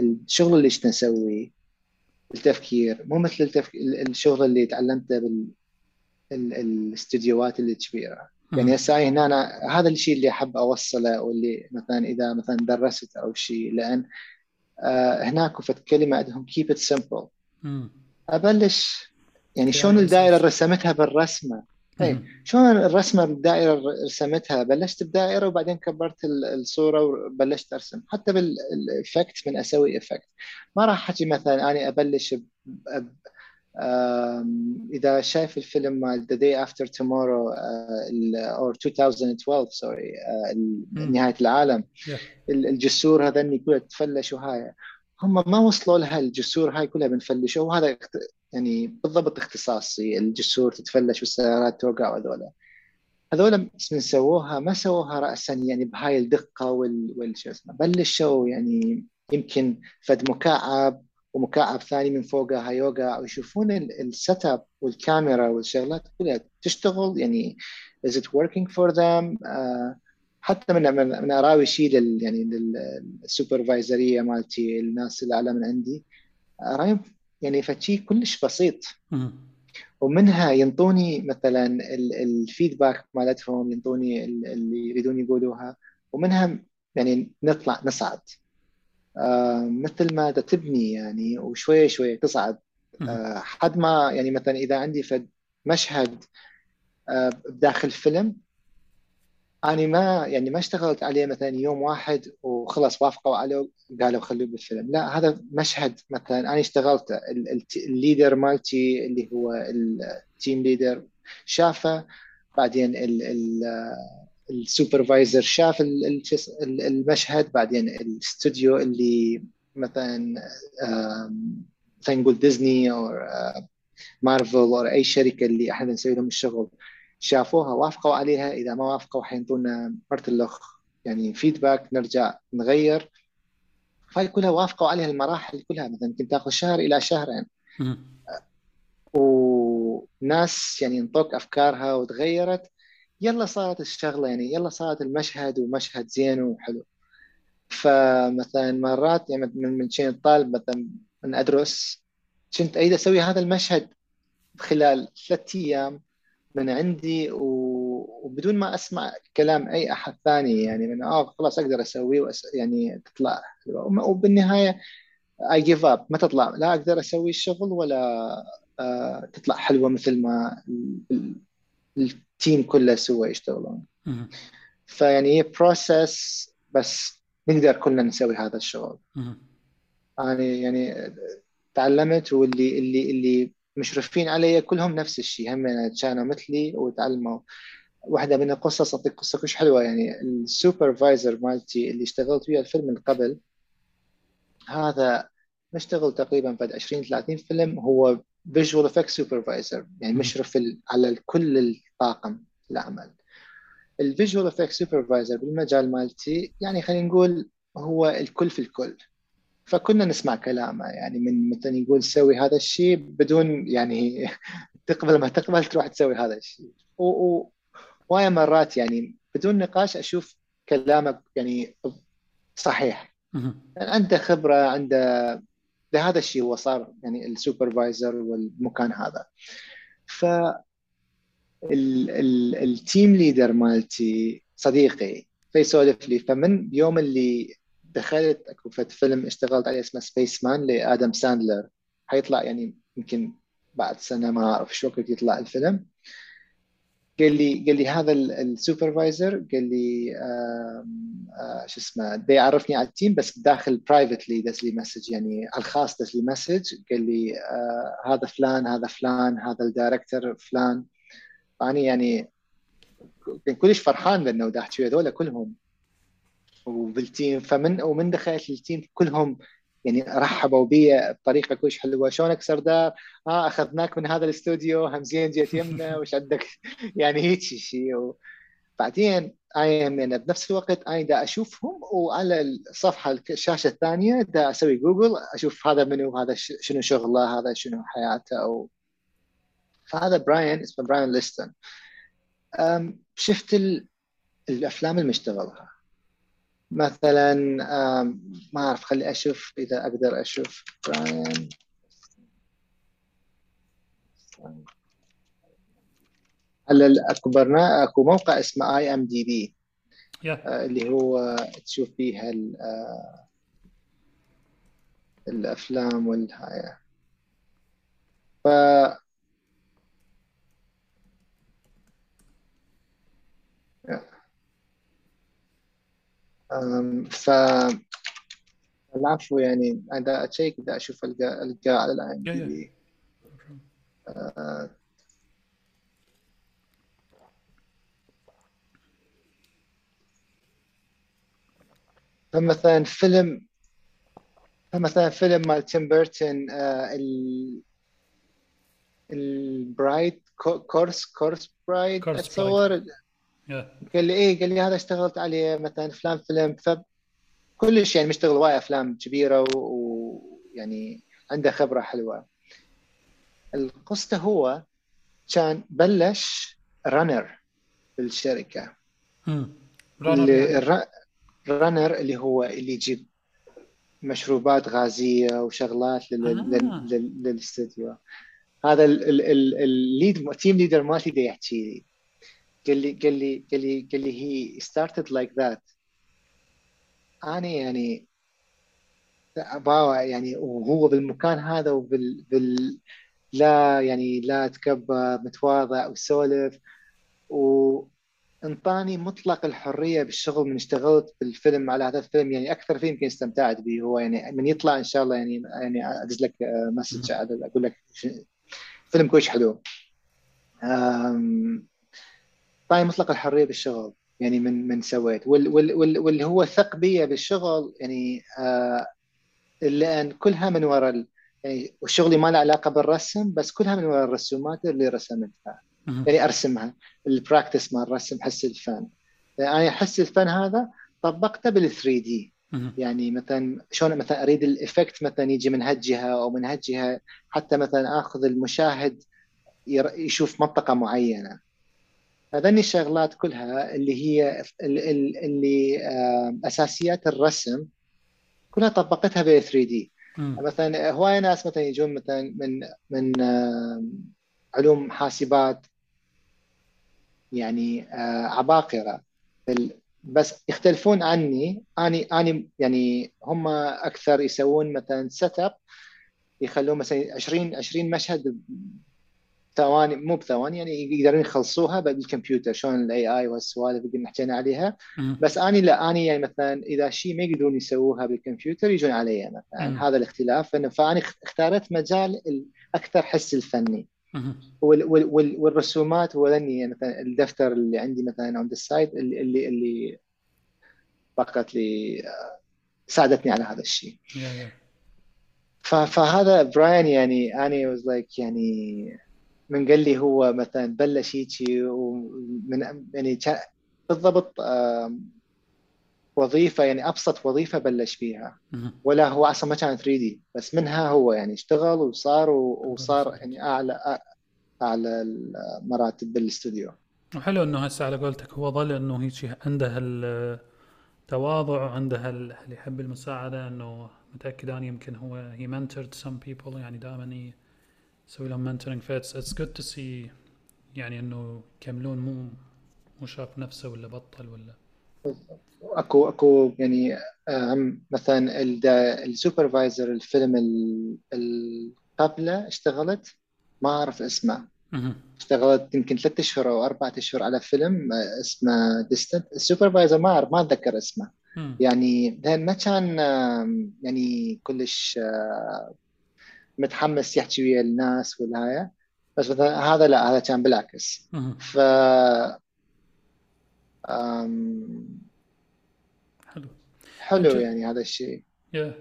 الشغل اللي نسويه التفكير مو مثل التفكير الشغل اللي تعلمته بال الاستديوهات اللي كبيره يعني هسه هنا أنا هذا الشيء اللي أحب أوصله واللي مثلا إذا مثلا درست أو شيء لأن هناك فت كلمة عندهم keep it simple. أبلش. يعني شلون الدائرة رسمتها بالرسمة؟ اي شلون الرسمة الدائرة رسمتها؟ بلشت بدائرة وبعدين كبرت الصورة وبلشت أرسم. حتى بال effect من أسوي effect ما راح أحكي مثلا أنا أبلش إذا شايف الفيلم مال The Day After Tomorrow أو 2012 sorry نهاية العالم الجسور هذني كلها تفلش وهاي هم ما وصلوا لها الجسور هاي كلها بنفلشوا وهذا يعني بالضبط اختصاصي الجسور تتفلش والسيارات توقع وهذولا. هذولا من سووها ما سووها راسا يعني بهاي الدقة وال, وال شو اسمه بلشوا يعني يمكن فد مكعب ومكعب ثاني من فوقها يوقع ويشوفون ال setup والكاميرا والشغلات كلها تشتغل يعني is it working for them uh, حتى من من أراوي شيء لل يعني للسوبرفايزريه مالتي الناس اللي أعلى من عندي ارايهم يعني فشي كلش بسيط. ومنها ينطوني مثلا الفيدباك مالتهم ينطوني اللي يريدون يقولوها ومنها يعني نطلع نصعد. مثل ما تبني يعني وشويه شوية تصعد. آه حد ما يعني مثلا إذا عندي فد مشهد آه بداخل فيلم أنا ما يعني ما اشتغلت عليه مثلا يوم واحد وخلص وافقوا عليه قالوا خلوه بالفيلم. لا هذا مشهد مثلا أنا اشتغلت ال leader مالتي اللي هو ال team leader شافه بعدين ال supervisor شاف المشهد بعدين الاستوديو اللي مثلا مثلا نقول ديزني أو مارفل أو أي شركة اللي إحنا نسوي لهم الشغل شافوها وافقوا عليها. إذا ما وافقوا حينطونا مرت الاخ يعني فيدباك نرجع نغير. هاي كلها وافقوا عليها المراحل كلها مثلا يمكن تاخذ شهر إلى شهرين. وناس يعني انطوك أفكارها وتغيرت. يلا صارت الشغلة يعني يلا صارت المشهد ومشهد زين وحلو. فمثلا مرات يعني من كنت طالب مثلا من أدرس كنت أريد أسوي هذا المشهد خلال ثلاث أيام من عندي وبدون ما أسمع كلام أي أحد ثاني يعني من آه خلاص أقدر أسويه وأس... يعني تطلع. وبالنهاية I give up ما تطلع. لا أقدر أسوي الشغل ولا آه تطلع حلوة مثل ما ال team كله سوى يشتغلون. فيعني هي process بس نقدر كلنا نسوي هذا الشغل. أنا يعني تعلمت واللي اللي اللي مشرفين علي كلهم نفس الشيء. هم كانوا مثلي وتعلموا. واحدة من القصص أعطيك قصة كلش حلوة. يعني ال supervisor مالتي اللي اشتغلت وياه الفيلم من قبل هذا نشتغل تقريبا بعد 20 30 فيلم هو visual effect supervisor يعني مشرف على كل الطاقم العمل. ال visual effect supervisor بالمجال مالتي يعني خلينا نقول هو الكل في الكل. فكنا نسمع كلامه يعني من مثلا يقول سوي هذا الشيء بدون يعني تقبل ما تقبل تروح تسوي هذا الشيء. وهاي مرات يعني بدون نقاش أشوف كلامك يعني صحيح. يعني عنده خبرة عنده لهذا الشيء هو صار يعني ال supervisor والمكان هذا. ف ال team leader مالتي صديقي فيسولف لي فمن يوم اللي دخلت أكو فيلم اشتغلت عليه اسمه Spaceman لآدم ساندلر حيطلع يعني يمكن بعد سنة ما أعرف شو وقت يطلع الفيلم. قال لي قال لي هذا ال supervisor قال لي آه شو اسمه بده يعرفني على ال team بس داخل privately دز لي message يعني على الخاص دز لي message قال لي آه هذا فلان هذا فلان هذا ال director فلان. فاني يعني كان كلش فرحان لأنه دا احكي هذول كلهم. وبال team فمن ومن دخلت ال team كلهم يعني رحبوا بي بطريقة كلش حلوة. شلونك سردار؟ آه أخذناك من هذا الاستوديو همزين جيت يمنا وش عندك؟ يعني هيك شيء و... بعدين اي يعني بنفس الوقت أنا دا أشوفهم وعلى الصفحة الشاشة الثانية دا أسوي جوجل أشوف هذا منو هذا شنو شغله هذا شنو حياته أو فهذا براين اسمه براين ليستون شفت الأفلام المشتغلها مثلا ما أعرف خلي أشوف إذا أقدر أشوف. براين. هلا اكو برنامج أكو موقع اسمه IMDb اللي هو تشوف فيها آه، الأفلام والهاي. ف ف العفو يعني أنا أ check بدي أشوف القى القى على ال IMDb فمثلا فيلم فمثلا فيلم مال تيم بيرتون آه ال Bride Corpse Corpse Bride أتصور قال لي إيه؟ قال لي هذا اشتغلت عليه مثلا فلان فيلم. فكلش يعني مشتغل وايد أفلام كبيرة ويعني عنده خبرة حلوة. القصة هو كان بلش runner بالشركة. اللي ال runner اللي هو اللي يجيب مشروبات غازية وشغلات للاستوديو. هذا ال lead team leader مالتي يحكي لي. قال لي قال لي قال لي قال لي he started like that. أنا يعني باوع يعني وهو بالمكان هذا وبال بال لا يعني لا تكبر متواضع وسولف. وإنطاني مطلق الحرية بالشغل من اشتغلت بالفيلم على هذا الفيلم. يعني أكثر فيلم يمكن استمتعت به. هو يعني من يطلع إن شاء الله يعني يعني أدز لك message أقول لك فيلم كويس حلو. اعطاني مطلق الحرية بالشغل يعني من من سويت. وال وال وال واللي هو ثق بي بالشغل يعني آه لأن كلها من وراء يعني وشغلي ما له علاقة بالرسم بس كلها من وراء الرسومات اللي رسمتها يعني أرسمها ال practice مال الرسم حس الفن. يعني أنا حس الفن هذا طبقته بال 3D يعني مثلا شلون مثلا أريد ال effect مثلا يجي من هالجهة أو من هالجهة حتى مثلا آخذ المشاهد يشوف منطقة معينة. هذني الشغلات كلها اللي هي اللي أساسيات الرسم كلها طبقتها ب 3D مثلا هواي ناس مثلا يجون مثلا من من علوم حاسبات يعني عباقرة. بس يختلفون عني. أني أني يعني هم أكثر يسوون مثلا setup يخلون مثلا 20 20 مشهد ثواني مو بثواني يعني يقدرون يخلصوها بالكمبيوتر شلون ال AI والسوالف اللي حكينا عليها. بس أني لا أني يعني مثلا إذا شيء ما يقدرون يسووها بالكمبيوتر يجون علي مثلا هذا الاختلاف. فانا اختارت مجال الاكثر حس الفني. وال وال والرسومات هو يعني مثلا الدفتر اللي عندي مثلا عند السايت اللي اللي, اللي فقط لي ساعدتني على هذا الشيء فهذا براين يعني أني واز لايك يعني من قال لي هو مثلا بلش هيجي ومن يعني بالضبط وظيفة يعني أبسط وظيفة بلش فيها. ولا هو أصلا ما كان 3D بس منها هو يعني اشتغل وصار وصار يعني أعلى أعلى المراتب بالاستوديو وحلو إنه هسه على قولتك هو ظل إنه هيك عنده التواضع وعنده اللي يحب المساعدة إنه متأكد اني يمكن هو هي mentored some people يعني دائما يسوي لهم mentoring that's it's good to see يعني إنه يكملون مو مو شاف نفسه ولا بطل ولا. اكو أكو يعني هم مثلا ال supervisor الفيلم اللي قبله اشتغلت ما أعرف اسمه. اشتغلت يمكن ثلاثة أشهر أو أربعة أشهر على فيلم اسمه ديستنت ال supervisor ما اعرف ما أتذكر اسمه. يعني ما كان يعني كلش آه، متحمس يحكي ويا الناس والهاي. بس مثلا هذا لا هذا كان بالعكس. ف آم، حلو. حلو أنت- يعني هذا الشيء. Yeah.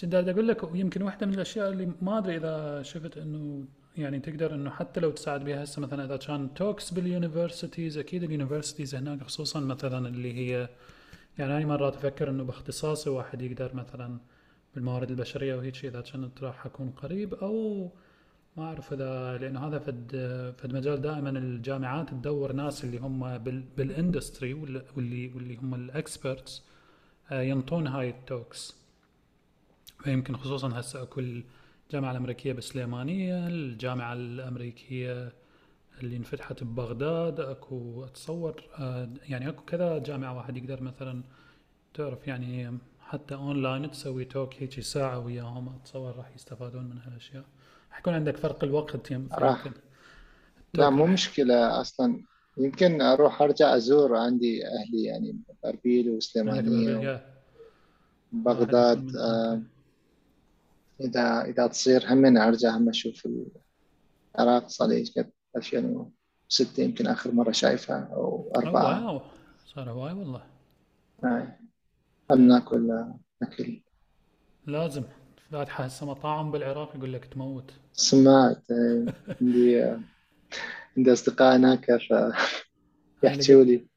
كنت أقول لك يمكن واحدة من الأشياء اللي ما أدري إذا شفت إنه يعني تقدر إنه حتى لو تساعد بها هسه مثلا إذا كان talks بال universities أكيد ال universities هناك خصوصا مثلا اللي هي يعني أنا مرات أفكر إنه باختصاصي واحد يقدر مثلا بالموارد البشرية وهيك إذا كنت راح أكون قريب أو ما أعرف إذا لأنه هذا فد فد مجال دائما الجامعات تدور ناس اللي هم بال بال industry واللي واللي هم ال experts ينطون هاي ال talks. فيمكن خصوصا هسه أكو الجامعة الأمريكية بالسليمانية الجامعة الأمريكية اللي انفتحت ببغداد أكو أتصور آه، يعني أكو كذا جامعة واحد يقدر مثلا تعرف يعني حتى أونلاين تسوي talk هيك ساعة وياهم أتصور راح يستفادون من هالأشياء. حيكون عندك فرق الوقت يم راح. لا مو راح مشكلة أصلا. يمكن أروح أرجع أزور عندي أهلي يعني يكون وبغداد من آه، okay إذا إذا تصير هم أرجع هم أشوف العراق صار لي قد 2006 يمكن آخر مرة شايفها أو اوه أربعة wow. صار هواي والله. هاي. هم ناكل أكل. لازم. فاتحة هسه مطاعم بالعراق يقول لك تموت. سمعت. آه، عندي آه، عندي أصدقاء هناك فيحكوا لقيت لي.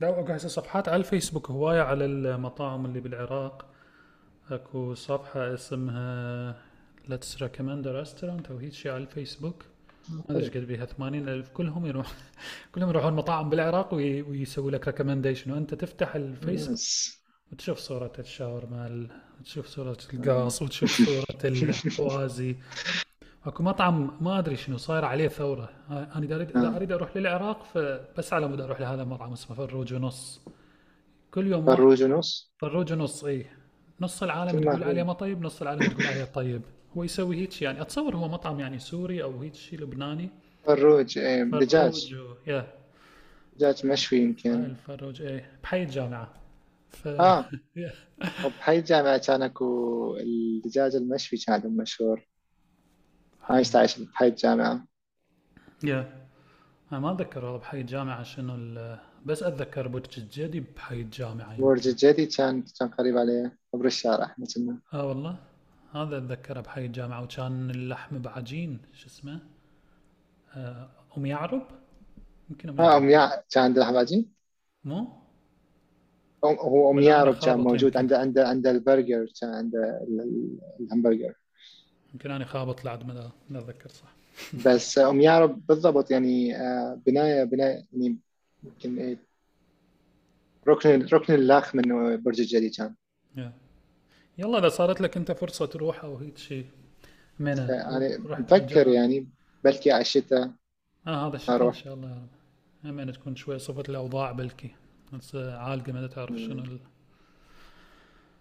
لا اكو هسه صفحات على الفيسبوك هواية على المطاعم اللي بالعراق. أكو صفحة اسمها Let's recommend a restaurant أو هيك شيء على الفيسبوك. ما أدري إيش قد بيها 80 ألف. كلهم يروح كلهم يروحون مطاعم بالعراق وي... ويسوي لك recommendation وأنت تفتح الفيسبوك. وتشوف صورة الشاورما ال- وتشوف صورة القص وتشوف صورة الفوازي. أكو مطعم ما أدري شنو صاير عليه ثورة. أنا إذا اريد إذا آه. أريد أروح للعراق فبس على مود أروح لهذا المطعم اسمه فروج ونص. كل يوم فروج ونص؟ فروج ونص إي. نص العالم تقول عليه ما طيب نص العالم تقول عليه طيب. هو يسوي هيك يعني أتصور هو مطعم يعني سوري أو هيك شيء لبناني. فروج فروج دجاج دجاج مشوي يمكن. الفروج إيه بحي الجامعة. ف آه. يا وبحي الجامعة كان أكو الدجاج المشوي كان مشهور. عايش عايش بحي الجامعة. يا أنا ما أتذكر والله بحي الجامعة شنو ال... بس أتذكر برج الجدي بحي الجامعة. برج يمكن الجدي كان كان قريب عليه. عبر الشارع إحنا كنا. آه والله. هذا أتذكره بحي الجامعة. وكان اللحم بعجين شو اسمه؟ آه، أم يعرب؟ يمكن أم آه يعرب. أم يع كان عنده لحم مو؟ أم- هو يعرب كان موجود عنده عنده عنده البرجر كان عنده ال- ال- الهمبرجر. يمكن أنا خابط لعد ما ما أتذكر صح. بس أم يعرب بالضبط يعني آه، بناية بناية يعني يمكن إيه، ركن ركن اللاخ من برج الجدي كان. يلا إذا صارت لك أنت فرصة تروح أو هيك شيء منى يعني ورحت مفكر هالجو يعني بلكي على الشتاء. آه هذا الشتاء إن شاء الله. يا رب هم أن تكون شوي صفت الأوضاع بلكي. بس عالقة ما تعرف شنو ال...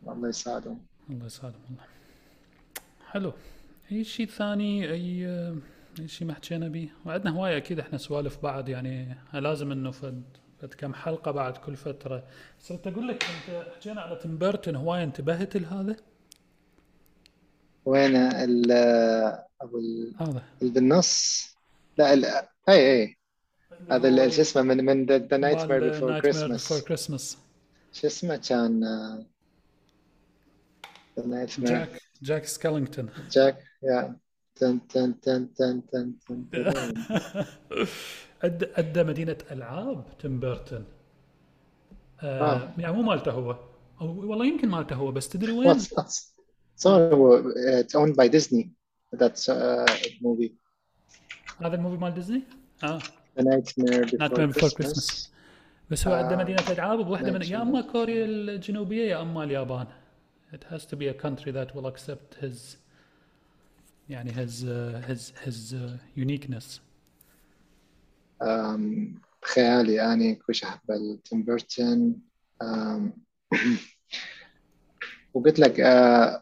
الله يساعده الله يسعدهم والله. حلو. أي شيء ثاني؟ أي أي شيء ما حكينا به؟ وعندنا هواية أكيد إحنا سوالف بعد يعني لازم إنه فد فد كم حلقة بعد كل بس انت أقول لك أنت حكينا على تيم بيرتون هواية انتبهت لهذا؟ وين ال أبو ال- هذا. اللي بالنص لا ال... أي أي. هذا هو شو اسمه من من The Nightmare Before mare Before Christmas Christmas شو اسمه كان The Nightmare Jack Jack Skellington Jack yeah. تن تن تن تن تن تن. أدى مدينة ألعاب تيم بيرتون. يعني مو مالته هو. والله يمكن مالته هو بس تدري وين؟ it's owned by Disney. That's uh, movie. هذا ال movie مال ديزني؟ آه. The Nightmare نايت Before مير بيفور كريسمس بس هو عنده uh, مدينة ألعاب بواحدة من يا Nightmare. كوريا الجنوبية يا أما اليابان. It has to be a country that will accept his يعني his uh, his his uh, uniqueness. um, خيالي يعني كلش أحب تيم بيرتون. وقلت لك آه،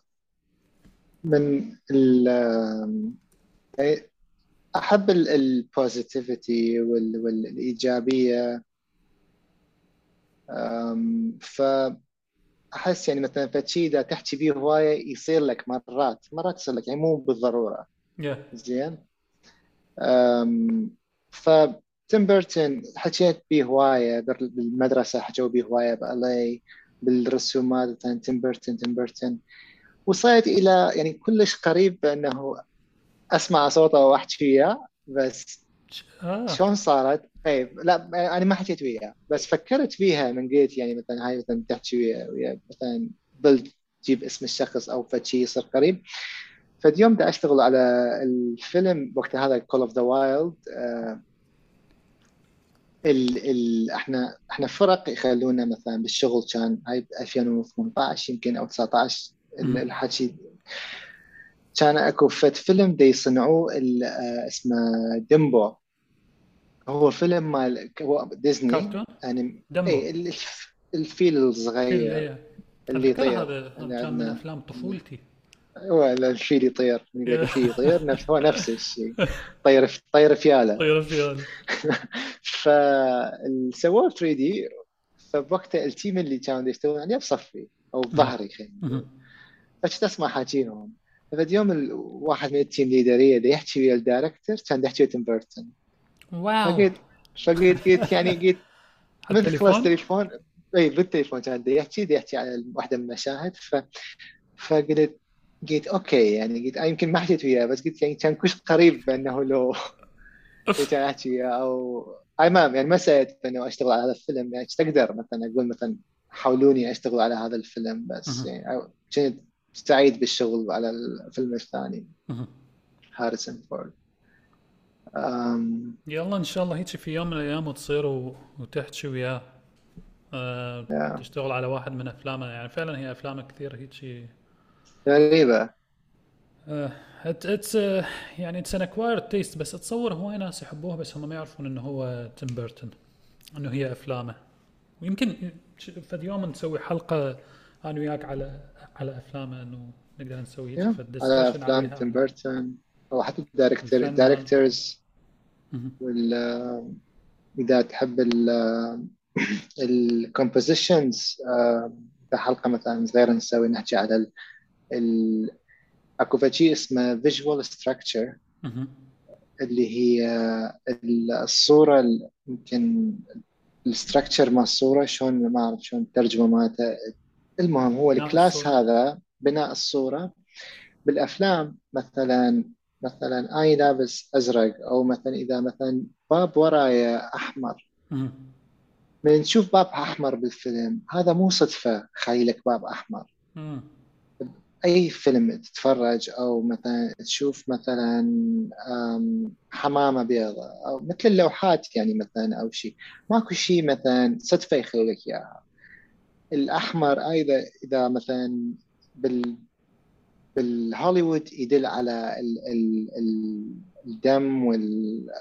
من ال أحب ال positivity والإيجابية آم، فأحس يعني مثلا فشي إذا تحكي فيه هواية يصير لك مرات مرات يصير لك يعني مو بالضرورة. Yeah. زين؟ أم، فتيم بيرتون حكيت به هواية بال- بالمدرسة حكوا به هواية بألي بالرسومات مثلا تيم بيرتون تيم بيرتون وصلت إلى يعني كلش قريب بأنه أسمع صوته وأحكي وياه بس آه شلون صارت؟ اي لا أنا ما حكيت وياه بس فكرت فيها من قلت يعني مثلا هاي مثلا تحكي ويا ويا مثلا بل تجيب اسم الشخص أو فشي يصير قريب فاليوم دا أشتغل على الفيلم وقت هذا Call of the Wild ال ال إحنا إحنا فرق يخلونا مثلا بالشغل كان هاي ب 2018 يمكن أو 19 ال- مم. الحكي كان أكو فد فيلم دي يصنعوه آه، اسمه ديمبو. هو فيلم مال هو ديزني كرتون؟ يعني اي ال- الف- الفيل فيل الصغير إيه. اللي يطير. هذا كان من أفلام طفولتي. هو الفيل يطير. yeah. الفيل يطير نفس هو نفس الشيء. طير طير فياله طير فيال فسووه 3D. فبوقتها ال team اللي كانوا يشتغلون عليه بصفي أو بظهري خلينا. فكنت أسمع حاكيهم فد يوم واحد من التيم ليدرية دا يحكي ويا ال director كان دا يحكي ويا تيم بيرتون. wow. فقلت فقلت قلت يعني قلت من خلص التليفون تليفون إي بالتليفون كان دا يحكي دا يحكي على واحدة من المشاهد. ف فقلت قلت أوكي يعني قلت يمكن ما حكيت وياه بس قلت يعني كان كش قريب بأنه لو كنت احكي وياه أو أي ما يعني ما سألت انه أشتغل على هذا الفيلم يعني تقدر مثلا أقول مثلا حاولوني أشتغل على هذا الفيلم بس. يعني كنت سعيد بالشغل على الفيلم الثاني. هاريسون فورد يلا إن شاء الله هيك في يوم من الأيام وتصير. وتحكي وياه آه... yeah. تشتغل على واحد من أفلامه يعني فعلا هي افلامه كثير هيك غريبة it's it's يعني it's an acquired taste بس اتصور هواي ناس يحبوها بس هم ما يعرفون إنه هو تيم بيرتون إنه هي أفلامه ويمكن فد يوم نسوي حلقة أنا وياك على على أفلامه إنه نقدر نسوي. فد على أفلام. تيم بيرتون أو حتى ال director. ال directors مهم. وال إذا تحب ال ال compositions في حلقة مثلا صغيرة نسوي نحكي على ال ال أكو شيء اسمه visual structure. اللي هي ال- الصورة ال- يمكن ال structure مال الصورة شلون ما أعرف شلون الترجمة مالته المهم هو الكلاس. هذا بناء الصورة بالأفلام مثلا مثلا أي لابس أزرق أو مثلا إذا مثلا باب ورايا أحمر مهم. من نشوف باب أحمر بالفيلم هذا مو صدفة خليلك باب أحمر. أي فيلم تتفرج أو مثلا تشوف مثلا أم، حمامة بيضاء أو مثل اللوحات يعني مثلا أو شيء ماكو شيء مثلا صدفة يخلي لك إياها الأحمر أيضا إذا مثلا بال بالهوليوود يدل على ال ال ال الدم والقتل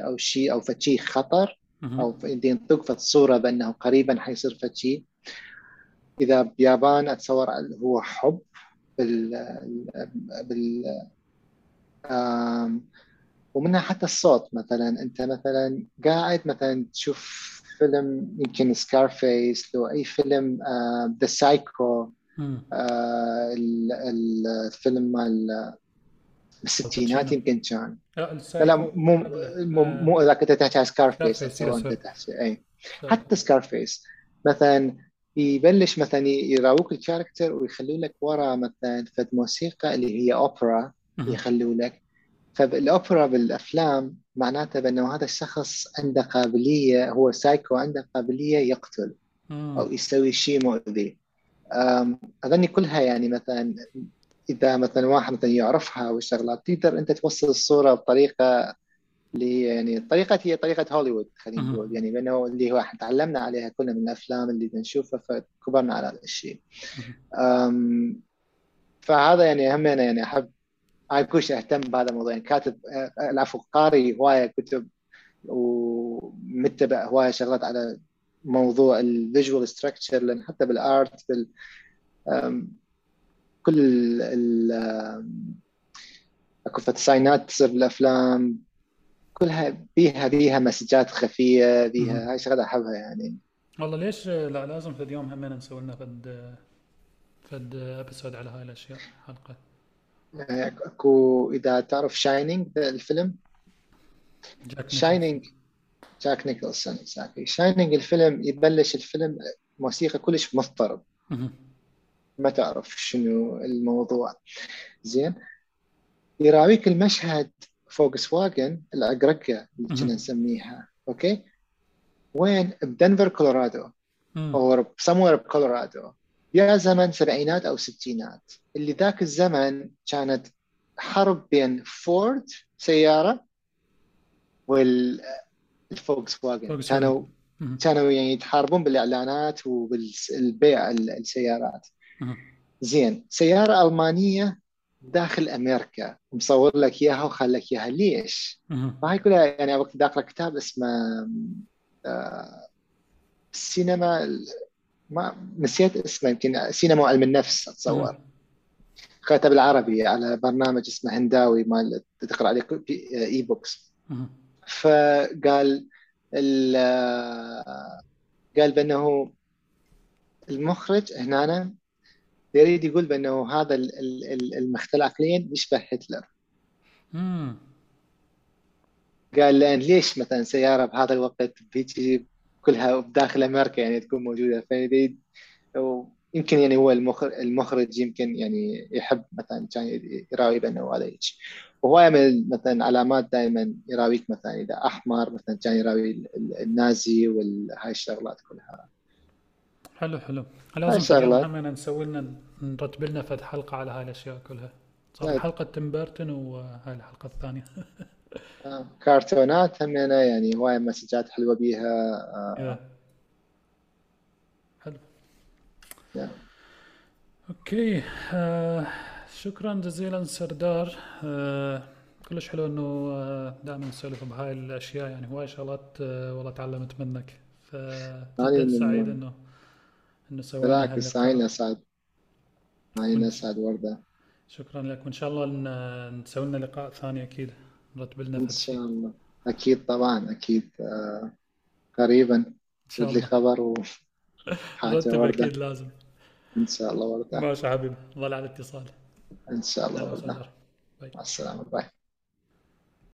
أو شيء أو فشي خطر. أو ينطق فد صورة بأنه قريبا حيصير فشي إذا بيابان أتصور هو حب بال بال ومنها حتى الصوت مثلا أنت مثلا قاعد مثلا تشوف فيلم يمكن Scarface لو أي فيلم ذا سايكو مم. الفيلم مال بالستينات الباتشينو. يمكن كان لا مو. مو آه، مو ذاك انت تحكي على Scarface أي. حتى Scarface مثلا يبلش مثلا يراوك ال character ويخلوا لك ورا مثلا فد موسيقى اللي هي اوبرا. يخلوا لك فالأوبرا بالأفلام معناته بأنه هذا الشخص عنده قابلية هو سايكو عنده قابلية يقتل. أو يسوي شيء مؤذي أظني كلها يعني مثلا إذا مثلا واحد مثلا يعرفها والشغلات تقدر أنت توصل الصورة بطريقة اللي يعني طريقة هي طريقة هوليوود خلينا. نقول يعني لأنه اللي هو إحنا تعلمنا عليها كلنا من الأفلام اللي نشوفها فكبرنا على هذا الشيء فهذا يعني هم أنا يعني أحب أنا كلش أهتم بهذا الموضوع. يعني كاتب آه، العفو قاري هواية كتب ومتبع هواية شغلات على موضوع ال visual structure لأن حتى بال art بال كل ال أكو sign ات تصير بالافلام كلها بيها بيها message ات خفية بيها هاي شغلة أحبها يعني. والله ليش؟ لا لازم في اليوم همين نسوي لنا فد فد episode على هاي الأشياء حلقة. اكو اذا تعرف Shining الفيلم؟ Shining جاك نيكلسون exactly Shining الفيلم يبلش الفيلم موسيقى كلش مضطرب. ما تعرف شنو الموضوع. زين. يراويك المشهد فوكس واجن العقرقة اللي كنا نسميها. okay؟ وين؟ بدنفر كولورادو. أو سموير بكولورادو. yeah زمن سبعينات أو ستينات اللي ذاك الزمن كانت حرب بين فورد سيارة والفوكس واجن كانوا كانوا يعني يتحاربون بالإعلانات وبالبيع السيارات. زين سيارة ألمانية داخل أمريكا مصور لك إياها وخلى لك إياها. ليش؟ فهاي كلها يعني وقت داخل كتاب اسمه السينما ما نسيت اسمه يمكن سينما علم النفس اتصور. كتب بالعربي على برنامج اسمه هنداوي مال تقرأ عليه اي بوكس فقال قال بأنه المخرج هنا يريد يقول بأنه هذا المختل عقليا يشبه هتلر. قال لأن ليش مثلا سيارة بهذا الوقت بيجي كلها بداخل أمريكا يعني تكون موجودة. فيريد يمكن يعني هو المخرج, المخرج يمكن يعني يحب مثلا كان يراوي بانه هذا هيك وهواية من مثلا علامات دائما يراويك مثلا إذا أحمر مثلا كان يراوي النازي وهاي الشغلات كلها. حلو حلو. لازم نسوي لنا نرتب لنا فد حلقة على هاي الأشياء كلها. صار. حلقة تيم بيرتون وهاي الحلقة الثانية. كرتونات هم يعني هواية message ات حلوة بيها. حلو. yeah. okay. آه شكرا جزيلا سردار. آه كلش حلو إنه آه، دائما نسولف بهاي الأشياء. يعني هواي شغلات والله تعلمت منك. ف سعيد إنه إنه سوينا بالعكس عين اسعد عين اسعد وردة. شكرا لك. وإن شاء الله نسوي لنا لقاء ثاني أكيد. نرتب لنا إن شاء الله. أكيد طبعا أكيد. آه قريبا إن شاء الله. خبر و حاجة ورده أكيد لازم. إن شاء الله ورده ماشي حبيبي. ظل على اتصال إن شاء الله ورده مع السلامة. باي.